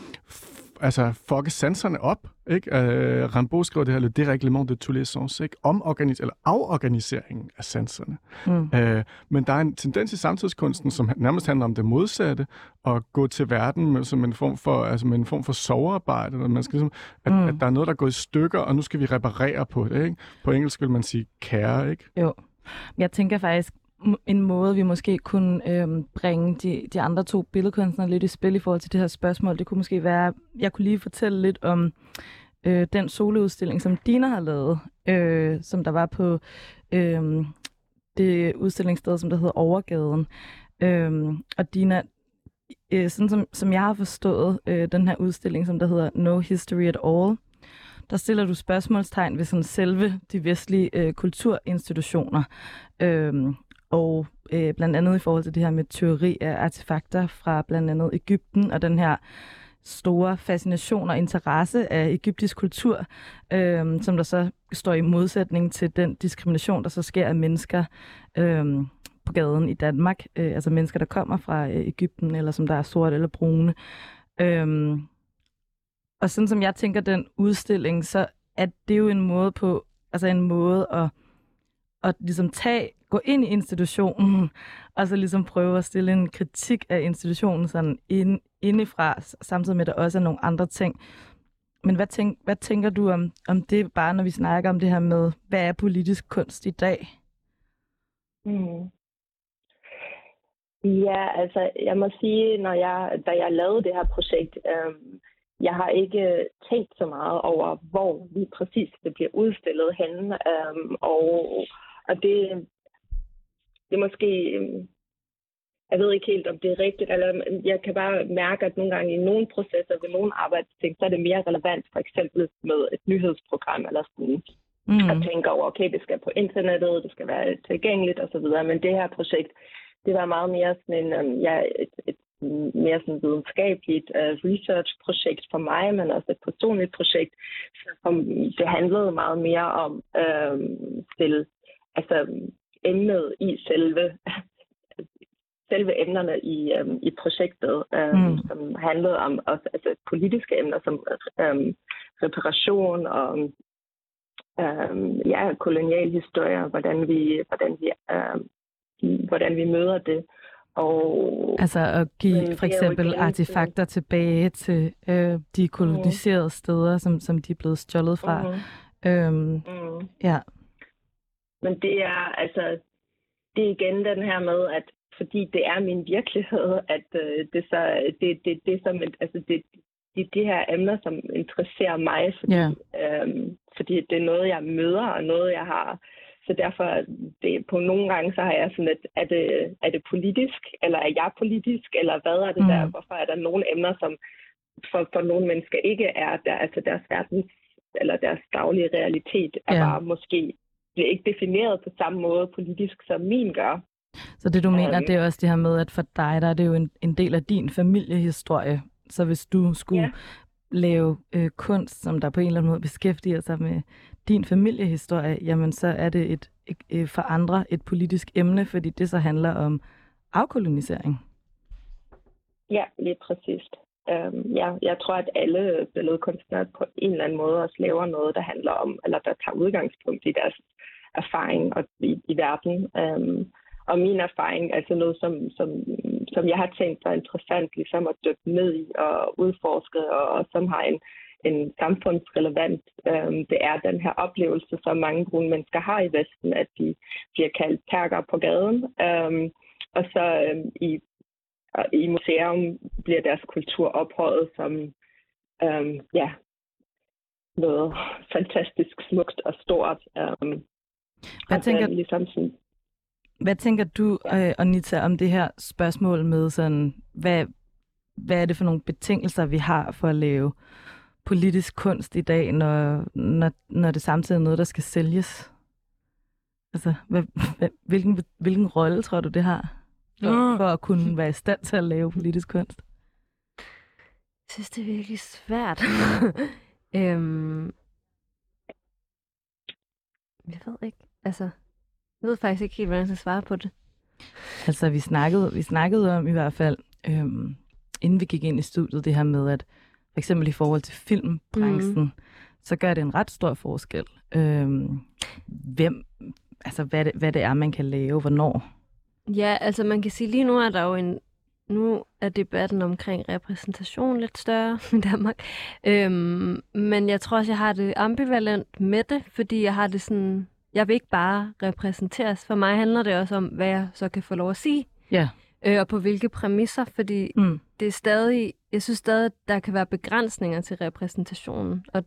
Altså, fucke sanserne op, ikke? Uh, Rambo skriver det her, le dérèglement de tous les sens, ikke? Omorganis- eller aforganiseringen af sanserne. Mm. Øh, men der er en tendens i samtidskunsten, som nærmest handler om det modsatte, at gå til verden med, som en form for, altså med en form for sovearbejde. Eller man skal ligesom, at, Mm. at der er noget, der er gået i stykker, og nu skal vi reparere på det. Ikke? På engelsk vil man sige care, ikke? Jo. Jeg tænker faktisk, en måde, vi måske kunne øhm, bringe de, de andre to billedkunstnere lidt i spil i forhold til det her spørgsmål, det kunne måske være, jeg kunne lige fortælle lidt om øh, den soleudstilling, som Dina har lavet, øh, som der var på øh, det udstillingssted, som der hedder Overgaden. Øh, og Dina, øh, sådan som, som jeg har forstået øh, den her udstilling, som der hedder No History at All, der stiller du spørgsmålstegn ved sådan selve de vestlige øh, kulturinstitutioner. Øh, og øh, blandt andet i forhold til det her med teori af artefakter fra blandt andet Ægypten, og den her store fascination og interesse af egyptisk kultur, øh, som der så står i modsætning til den diskrimination, der så sker af mennesker øh, på gaden i Danmark. Øh, altså mennesker, der kommer fra øh, Ægypten, eller som der er sorte eller brune. Øh, og sådan som jeg tænker den udstilling, så er det jo en måde på, altså en måde at, at ligesom tage, gå ind i institutionen, [laughs] og så ligesom prøve at stille en kritik af institutionen sådan ind, indefra, samtidig med, at der også er nogle andre ting. Men hvad, tænk, hvad tænker du om, om det, bare når vi snakker om det her med, hvad er politisk kunst i dag? Mm. Ja, altså jeg må sige, når jeg, da jeg lavede det her projekt, øh, jeg har ikke tænkt så meget over, hvor lige præcis det bliver udstillet henne. Øh, og, og det, det er måske, øhm, jeg ved ikke helt, om det er rigtigt, eller jeg kan bare mærke, at nogle gange i nogle processer ved nogle arbejdsting, så er det mere relevant, for eksempel med et nyhedsprogram eller sådan, Mm. og tænke over, okay, det skal på internettet, det skal være tilgængeligt osv. Men det her projekt, det var meget mere sådan en, um, ja, et, et mere sådan videnskabeligt uh, research-projekt for mig, men også et personligt projekt. Så det handlede meget mere om um, til, altså, emnet i selve selve emnerne i, um, i projektet, um, Mm. mm. som handlede om også altså, politiske emner som um, reparation og um, ja, kolonial historie, hvordan vi, hvordan vi, um, hvordan vi møder det. Og Altså at give for eksempel artefakter tilbage til øh, de koloniserede steder, som, som de er blevet stjålet fra. Mhm, Øhm, mhm. ja. Men det er altså, det er igen den her med, at fordi det er min virkelighed, at øh, det så det det det som altså det det er de her emner, som interesserer mig, fordi, Ja. øhm, fordi det er noget, jeg møder, og noget, jeg har. Så derfor, det, på nogle gange, så har jeg sådan et, er det, er det politisk, eller er jeg politisk, eller hvad er det Mm. der? Hvorfor er der nogle emner, som for, for nogle mennesker ikke er der, altså deres verdens, eller deres daglige realitet, er Ja. bare måske bliver ikke defineret på samme måde politisk, som min gør. Så det du mener, Øhm. det er også det her med, at for dig, der er det jo en, en del af din familiehistorie. Så hvis du skulle Ja. lave øh, kunst, som der på en eller anden måde beskæftiger sig med din familiehistorie, jamen så er det et, et, et for andre et politisk emne, fordi det så handler om afkolonisering. Ja, lige præcist. Øhm, ja, jeg tror, at alle billedkunstnere på en eller anden måde også laver noget, der handler om, eller der tager udgangspunkt i deres erfaring og i, i verden. Øhm, og min erfaring, altså noget, som, som, som jeg har tænkt var interessant ligesom at dykke ned i og udforske, og, og som har en, en samfundsrelevant, øhm, det er den her oplevelse, som mange brune mennesker har i Vesten, at de bliver kaldt perker på gaden. Øhm, og så øhm, i og i museum bliver deres kultur ophøjet som øhm, ja, noget fantastisk smukt og stort. Øhm, Hvad og tænker, den ligesom sådan, hvad tænker du, øh, Anita, om det her spørgsmål med sådan, hvad, hvad er det for nogle betingelser, vi har for at lave politisk kunst i dag, når, når, når det samtidig er noget, der skal sælges? Altså, hvad, [laughs] hvad, hvilken, hvilken rolle tror du, det har for, for at kunne være i stand til at lave politisk kunst? Jeg synes, det er virkelig svært. [laughs] øhm, jeg ved ikke. Altså, jeg ved faktisk ikke helt, hvordan jeg skal svare på det. Altså, vi snakkede, vi snakkede om i hvert fald, øhm, inden vi gik ind i studiet, det her med, at for eksempel i forhold til filmbranchen, mm. så gør det en ret stor forskel. Øhm, hvem, altså hvad det, hvad det er, man kan lave, hvornår. Ja, altså man kan sige, lige nu er der jo en... Nu er debatten omkring repræsentation lidt større [laughs] i Danmark. Øhm, men jeg tror også, jeg har det ambivalent med det, fordi jeg har det sådan... Jeg vil ikke bare repræsenteres. For mig handler det også om, hvad jeg så kan få lov at sige. Ja. Øh, og på hvilke præmisser, fordi Mm. det er stadig, jeg synes stadig, at der kan være begrænsninger til repræsentationen. Og,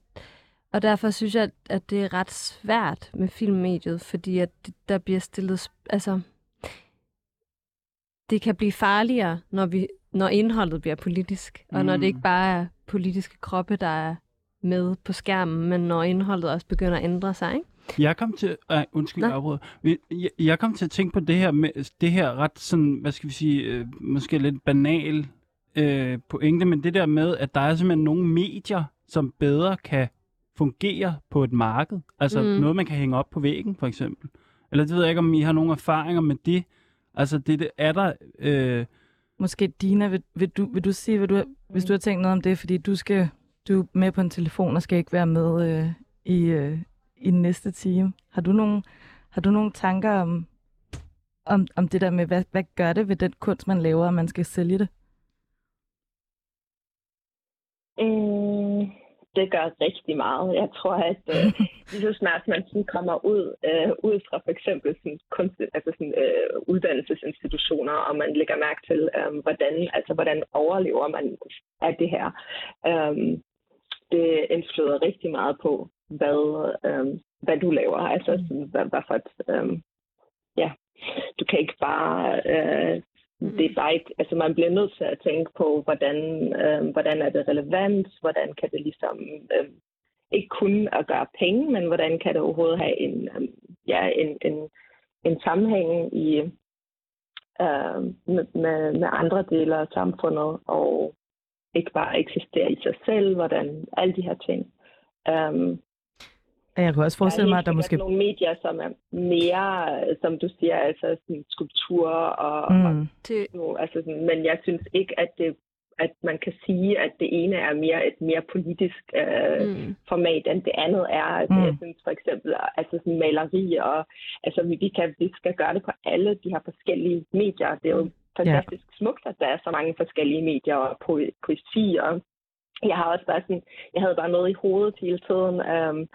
og derfor synes jeg, at det er ret svært med filmmediet, fordi at der bliver stillet, altså, det kan blive farligere, når, vi, når indholdet bliver politisk, og når det Mm. ikke bare er politiske kroppe, der er med på skærmen, men når indholdet også begynder at ændre sig, ikke? Jeg kom til, ej, undskyld, afbryder. Jeg, jeg kom til at tænke på det her med det her ret sådan, hvad skal vi sige, øh, måske lidt banal øh, pointe, men det der med, at der er simpelthen nogle medier, som bedre kan fungere på et marked. Altså Mm. mm. noget, man kan hænge op på væggen, for eksempel. Eller det ved jeg ikke, om I har nogle erfaringer med det. Altså det, det er der... Øh, Måske Dina, vil, vil, du, vil du sige, hvad du, hvis du har tænkt noget om det, fordi du skal du er med på en telefon og skal ikke være med øh, i, øh, i den næste time. Har du nogle, har du nogle tanker om, om, om det der med, hvad, hvad gør det ved den kunst, man laver, og man skal sælge det? Mm, det gør rigtig meget. Jeg tror, at øh, [laughs] lige så snart man sådan kommer ud, øh, ud fra for eksempel sådan kunst, altså sådan, øh, uddannelsesinstitutioner, og man lægger mærke til, øh, hvordan, altså, hvordan overlever man af det her. Øh, det indflyder rigtig meget på, hvad, øh, hvad du laver. Altså, sådan, hvad, hvad for et, øh, ja, du kan ikke bare øh, Mm. det er bare ikke, altså man bliver nødt til at tænke på, hvordan, øh, hvordan er det relevant, hvordan kan det ligesom, øh, ikke kun at gøre penge, men hvordan kan det overhovedet have en, øh, ja, en, en, en sammenhæng i, øh, med, med, med andre dele af samfundet, og ikke bare eksistere i sig selv, hvordan alle de her ting. Øh, jeg kunne også forestille mig, at der måske... nogle medier, som er mere, som du siger, altså sådan skulptur og, mm. og Det, altså sådan, men jeg synes ikke, at det at man kan sige, at det ene er mere et mere politisk øh, mm, format, end det andet er. Altså, Mm. Jeg synes for eksempel, altså sådan maleri, og altså, vi, vi, kan, vi skal gøre det på alle de her forskellige medier. Det er jo fantastisk smukt, at der er så mange forskellige medier og po- poesi, og jeg har også bare sådan, jeg havde bare noget i hovedet hele tiden, øhm,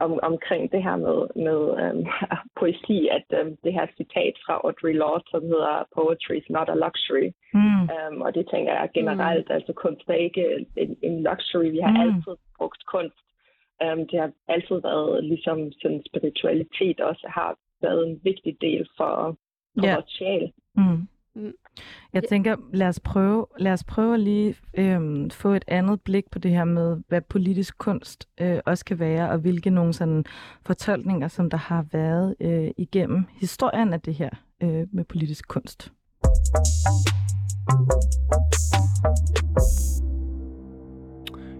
om, omkring det her med, med øhm, [laughs] poesi, at øhm, det her citat fra Audre Lorde, som hedder Poetry is not a luxury. mm, Um, og det tænker jeg generelt, mm. altså kunst er ikke en, en luxury. Vi har Mm. altid brugt kunst. Um, det har altid været ligesom sådan spiritualitet også har været en vigtig del for, for Ja. vores sjæl. mm. Mm. Jeg tænker, lad os prøve, lad os prøve at lige øhm, få et andet blik på det her med, hvad politisk kunst øh, også kan være, og hvilke nogle sådan fortolkninger, som der har været øh, igennem historien af det her øh, med politisk kunst.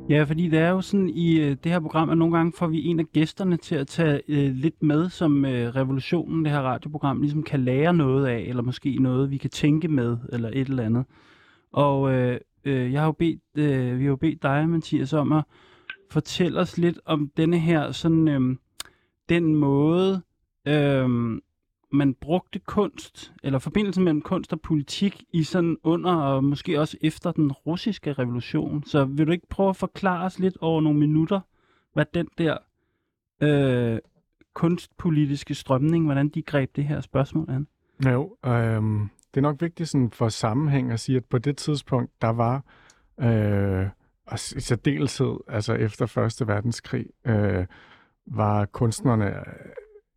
Ja, fordi det er jo sådan i øh, det her program, at nogle gange får vi en af gæsterne til at tage øh, lidt med, som øh, revolutionen, det her radioprogram, ligesom kan lære noget af, eller måske noget, vi kan tænke med, eller et eller andet. Og øh, øh, jeg har jo bedt, øh, vi har jo bedt dig, Mathias, om at fortælle os lidt om denne her, sådan øh, den måde, øh, man brugte kunst, eller forbindelsen mellem kunst og politik i sådan under og måske også efter den russiske revolution. Så vil du ikke prøve at forklare os lidt over nogle minutter, hvad den der øh, kunstpolitiske strømning, hvordan de greb det her spørgsmål an? Jo, øh, det er nok vigtigt sådan for sammenhæng at sige, at på det tidspunkt, der var øh, og i særdeleshed, altså efter Første Verdenskrig, øh, var kunstnerne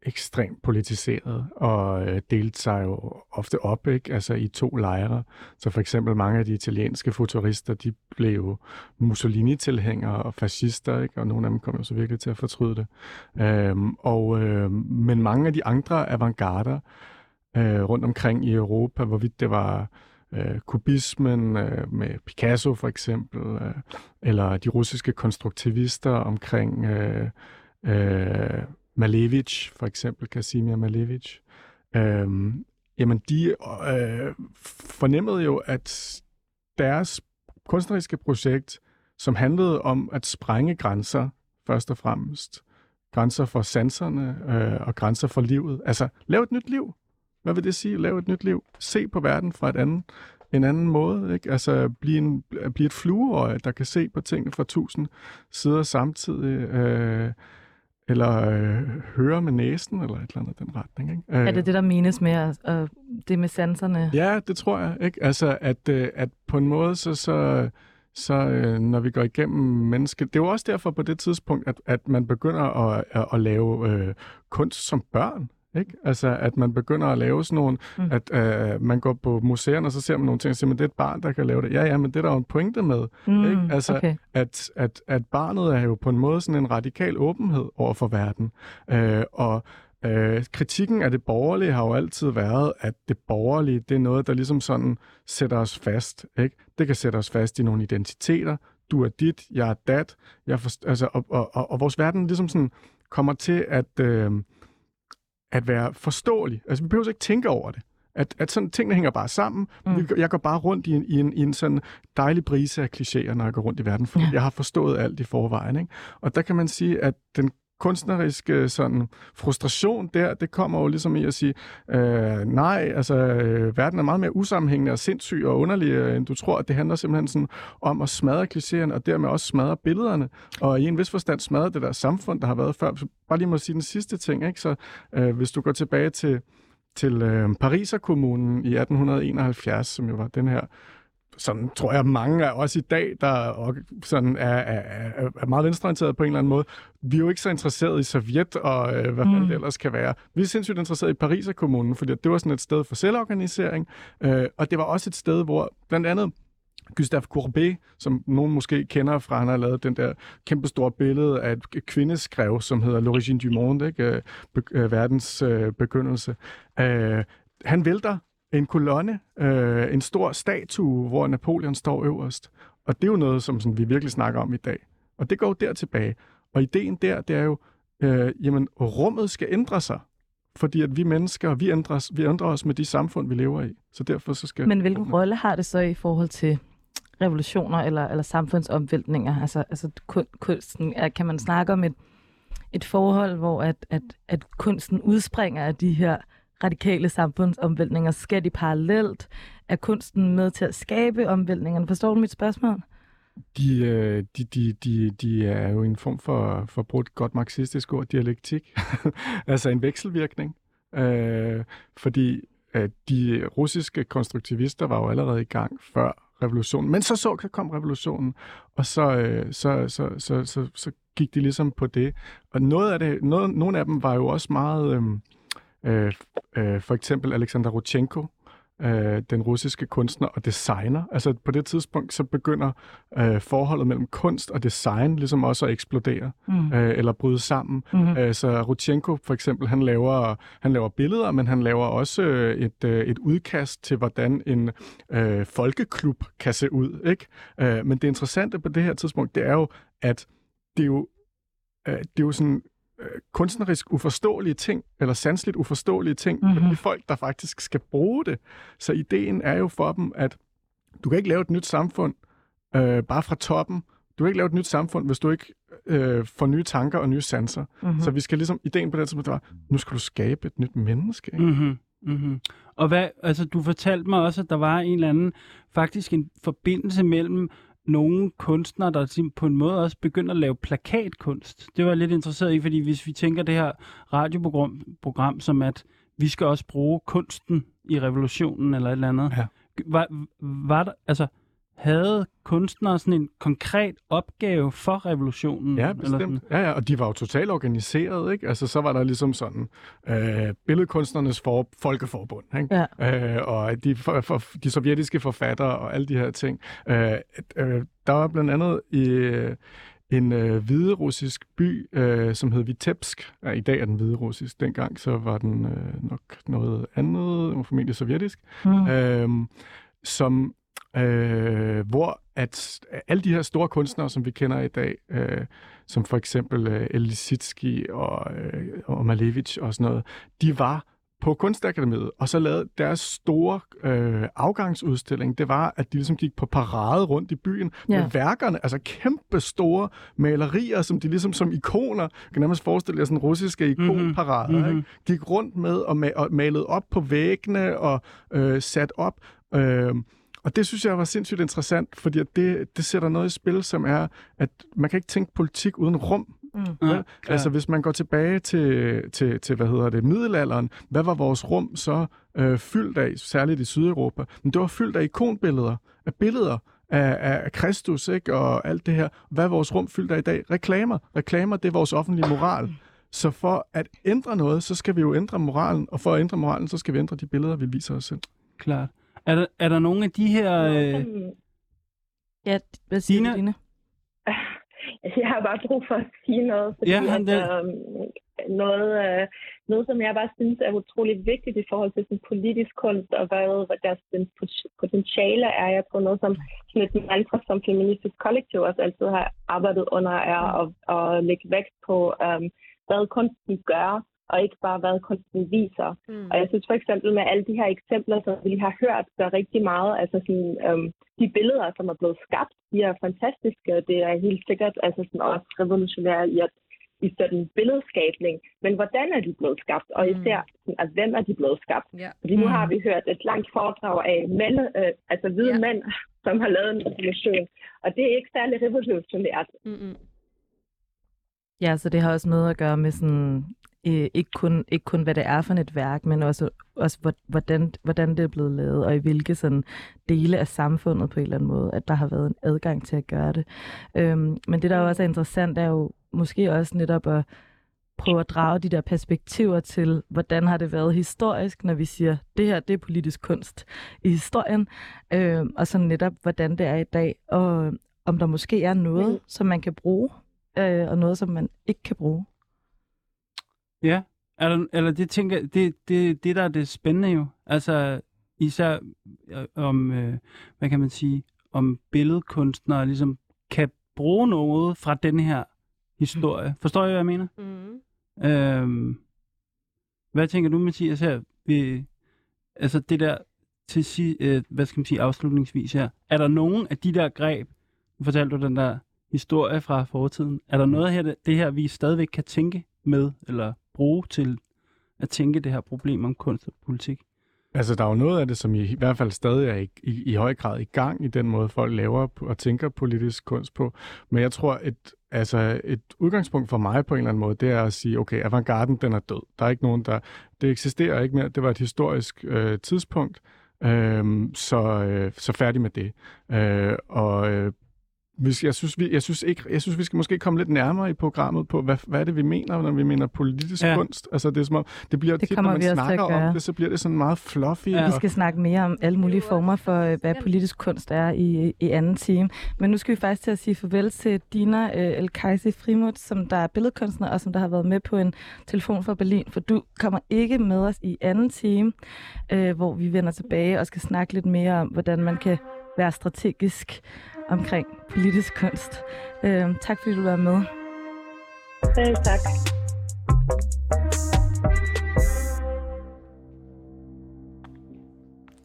ekstremt politiseret og øh, delte sig jo ofte op ikke? Altså i to lejre. Så for eksempel mange af de italienske futurister, de blev Mussolini-tilhængere og fascister, ikke? og nogle af dem kom jo så virkelig til at fortryde det. Øhm, og, øh, men mange af de andre avantgarder øh, rundt omkring i Europa, hvorvidt det var øh, kubismen øh, med Picasso for eksempel, øh, eller de russiske konstruktivister omkring øh, øh, Malevich, for eksempel Kasimir Malevich, øh, jamen de øh, fornemmede jo, at deres kunstneriske projekt, som handlede om at sprænge grænser, først og fremmest, grænser for sanserne øh, og grænser for livet, altså lave et nyt liv, hvad vil det sige? Lave et nyt liv. Se på verden fra et andet, en anden måde. Ikke? Altså blive, en, blive et flueøje, der kan se på tingene fra tusind sider samtidig. Øh, eller øh, høre med næsen, eller et eller andet den retning. Ikke? Øh, er det det, der menes med at, at, det med sanserne? Ja, det tror jeg. Ikke? Altså, at, øh, at på en måde, så, så, så øh, når vi går igennem mennesket... Det er jo også derfor på det tidspunkt, at, at man begynder at, at, at lave øh, kunst som børn. Ikke? Altså, at man begynder at lave sådan nogle, mm. at øh, man går på museerne, og så ser man nogle ting, og siger, men det er et barn, der kan lave det. Ja, ja, men det er der jo en pointe med. Mm, ikke? Altså, okay. at, at, at barnet er jo på en måde sådan en radikal åbenhed over for verden. Øh, og øh, kritikken af det borgerlige har jo altid været, at det borgerlige, det er noget, der ligesom sådan sætter os fast. Ikke? Det kan sætte os fast i nogle identiteter. Du er dit, jeg er dat. Jeg forst- altså, og, og, og, og vores verden ligesom sådan kommer til at... Øh, at være forståelig. Altså, vi behøver ikke tænke over det. At, at sådan, tingene hænger bare sammen. Mm. Jeg går bare rundt i en, i en, i en sådan dejlig brise af klichéer, når jeg går rundt i verden, fordi ja. jeg har forstået alt i forvejen. Ikke? Og der kan man sige, at den kunstneriske øh, sådan, frustration der, det kommer jo ligesom i at sige, øh, nej, altså øh, verden er meget mere usammenhængende og sindssyg og underlig, øh, end du tror. Det handler simpelthen sådan om at smadre klichéerne, og dermed også smadre billederne, og i en vis forstand smadre det der samfund, der har været før. Så bare lige må sige den sidste ting, ikke? Så øh, hvis du går tilbage til til øh, Pariserkommunen i 1871, som jo var den her sådan tror jeg mange af os i dag, der sådan er, er, er meget venstreorienteret på en eller anden måde, vi er jo ikke så interesseret i Sovjet og øh, hvad mm. det ellers kan være. Vi er sindssygt interesseret i Pariser kommunen, fordi det var sådan et sted for selvorganisering, øh, og det var også et sted, hvor blandt andet Gustave Courbet, som nogen måske kender fra, han har lavet den der kæmpe store billede af et kvindeskrev, som hedder L'origine du monde, ikke? Be- øh, verdens øh, begyndelse. Øh, han vælter en kolonne, øh, en stor statue, hvor Napoleon står øverst. Og det er jo noget, som sådan, vi virkelig snakker om i dag. Og det går der tilbage. Og ideen der, det er jo, øh, jamen, rummet skal ændre sig. Fordi at vi mennesker, vi, ændres, vi ændrer os med de samfund, vi lever i. Så derfor så skal... Men hvilken rolle har det så i forhold til revolutioner eller, eller samfundsomvæltninger? Altså, altså kunsten, kan man snakke om et, et forhold, hvor at, at, at kunsten udspringer af de her radikale samfundsomvæltninger? Skal de parallelt? Er kunsten med til at skabe omvæltningerne? Forstår du mit spørgsmål? De, øh, de, de, de, de er jo en form for, for brugt godt marxistisk ord, dialektik. [laughs] altså en vekselvirkning. Øh, fordi øh, de russiske konstruktivister var jo allerede i gang før revolutionen. Men så så kom revolutionen, og så, øh, så, så, så, så, så gik de ligesom på det. Og noget af det, noget, nogle af dem var jo også meget... Øh, Øh, øh, for eksempel Alexander Rodchenko, øh, den russiske kunstner og designer. Altså på det tidspunkt, så begynder øh, forholdet mellem kunst og design ligesom også at eksplodere, mm. øh, eller bryde sammen. Mm-hmm. Øh, så Rodchenko for eksempel, han laver, han laver billeder, men han laver også øh, et, øh, et udkast til, hvordan en øh, folkeklub kan se ud. Ikke? Øh, men det interessante på det her tidspunkt, det er jo, at det er jo, øh, det er jo sådan øh, kunstnerisk uforståelige ting, eller sansligt uforståelige ting, mm-hmm. for de folk, der faktisk skal bruge det. Så ideen er jo for dem, at du kan ikke lave et nyt samfund øh, bare fra toppen. Du kan ikke lave et nyt samfund, hvis du ikke øh, får nye tanker og nye sanser. Mm-hmm. Så vi skal ligesom, ideen på det tidspunkt var, nu skal du skabe et nyt menneske. Ikke? Mm-hmm. Mm-hmm. Og hvad, altså, du fortalte mig også, at der var en eller anden, faktisk en forbindelse mellem nogle kunstnere, der på en måde også begynder at lave plakatkunst. Det var jeg lidt interesseret i, fordi hvis vi tænker det her radioprogram program, som at vi skal også bruge kunsten i revolutionen eller et eller andet. Ja. Var, var der, altså, havde kunstnere sådan en konkret opgave for revolutionen? Ja, Eller sådan? bestemt. Ja, ja, og de var jo totalt organiseret, ikke? Altså, så var der ligesom sådan øh, billedkunstnernes for, folkeforbund, ikke? Ja. Øh, og de, for, for, de sovjetiske forfattere og alle de her ting. Øh, øh, der var blandt andet i øh, en øh, hviderussisk by, øh, som hed Vitebsk. Ja, I dag er den hviderussisk. Dengang så var den øh, nok noget andet, formentlig sovjetisk. Mm. øh, som øh, hvor at alle de her store kunstnere, som vi kender i dag, øh, som for eksempel øh, Elisitsky og, øh, og Malevich og sådan noget, de var på Kunstakademiet, og så lavede deres store øh, afgangsudstilling, det var, at de ligesom gik på parade rundt i byen Ja. med værkerne, altså kæmpe store malerier, som de ligesom som ikoner, kan nærmest forestille jer sådan russiske ikonparader, mm-hmm. ikke? gik rundt med og, ma- og malede op på væggene og øh, sat op. Øh, og det synes jeg var sindssygt interessant, fordi at det, det sætter noget i spil, som er, at man kan ikke tænke politik uden rum. Mm. Ja, Vel? Altså hvis man går tilbage til, til, til hvad hedder det, middelalderen, hvad var vores rum så øh, fyldt af, særligt i Sydeuropa? Men det var fyldt af ikonbilleder, af billeder af, af Kristus, ikke? og alt det her. Hvad er vores rum fyldt af i dag? Reklamer. Reklamer, det er vores offentlige moral. Så for at ændre noget, så skal vi jo ændre moralen, og for at ændre moralen, så skal vi ændre de billeder, vi viser os selv. Klart. Er der, er der nogle af de her... Øh, Ja, hvad siger Dina? du, Dine? Altså, [laughs] jeg har bare brug for at sige noget, fordi Ja, han at, øhm, noget, øh, noget, som jeg bare synes er utrolig vigtigt i forhold til sådan politisk kunst, og hvad, hvad deres potentiale er. Jeg tror noget som sådan et mantra, som Feministisk Kollektiv også altid har arbejdet under, er at, at lægge vægt på, øhm, hvad kunsten gør, og ikke bare, hvad kunsten viser. Mm. Og jeg synes for eksempel med alle de her eksempler, som vi har hørt, gør rigtig meget. Altså sådan, øhm, de billeder, som er blevet skabt, de er fantastiske, og det er helt sikkert altså sådan også revolutionære i at i sådan billedskabning. Men hvordan er de blevet skabt? Og især, sådan, at hvem er de blevet skabt? Ja. Fordi nu Mm. har vi hørt et langt foredrag af mænd, øh, altså hvide ja. mænd, som har lavet en revolution. Og det er ikke særlig revolutionært. Mm-mm. Ja, så det har også noget at gøre med sådan, øh, ikke, kun, ikke kun, hvad det er for et værk, men også, også hvor- hvordan, hvordan det er blevet lavet, og i hvilke sådan, dele af samfundet på en eller anden måde, at der har været en adgang til at gøre det. Øhm, men det, der også er interessant, er jo måske også netop at prøve at drage de der perspektiver til, hvordan har det været historisk, når vi siger, det her det er politisk kunst i historien, øhm, og så netop, hvordan det er i dag, og om der måske er noget, Mm. som man kan bruge, øh, og noget, som man ikke kan bruge. Ja, er der, eller det tænker det, det, det der er det spændende jo. Altså især øh, om, øh, hvad kan man sige, om billedkunstnere ligesom kan bruge noget fra den her historie. Forstår I, hvad jeg mener? Mm. Øhm, hvad tænker du, Mathias, her? Vi, altså det der til si, øh, hvad skal man sige, afslutningsvis her. Er der nogen af de der greb, nu fortalte du den der historie fra fortiden, er der noget her, det, det her, vi stadigvæk kan tænke med, eller bruge til at tænke det her problem om kunst og politik? Altså, der er jo noget af det, som i, i hvert fald stadig er i, i, i høj grad i gang i den måde, folk laver og tænker politisk kunst på. Men jeg tror, et, altså, et udgangspunkt for mig på en eller anden måde, det er at sige, okay, avantgarden, den er død. Der er ikke nogen, der... Det eksisterer ikke mere. Det var et historisk øh, tidspunkt. Øh, så, øh, så færdig med det. Øh, og øh, vi skal- jeg, synes, vi, jeg, synes ikke, jeg synes, vi skal måske komme lidt nærmere i programmet på, hvad, hvad er det, vi mener, når vi mener politisk Ja. kunst. Altså, det er som om, det bliver Det tit, når man snakker om det, så bliver det sådan meget fluffy. Ja. Vi skal snakke mere om alle mulige former for, øh, hvad politisk kunst er i, i anden time. Men nu skal vi faktisk til at sige farvel til Dina øh, El Kajsi Frimut, som der er billedkunstner, og som der har været med på en telefon fra Berlin. For du kommer ikke med os i anden time, øh, hvor vi vender tilbage og skal snakke lidt mere om, hvordan man kan være strategisk omkring politisk kunst. Øh, tak fordi du var med. Selv tak.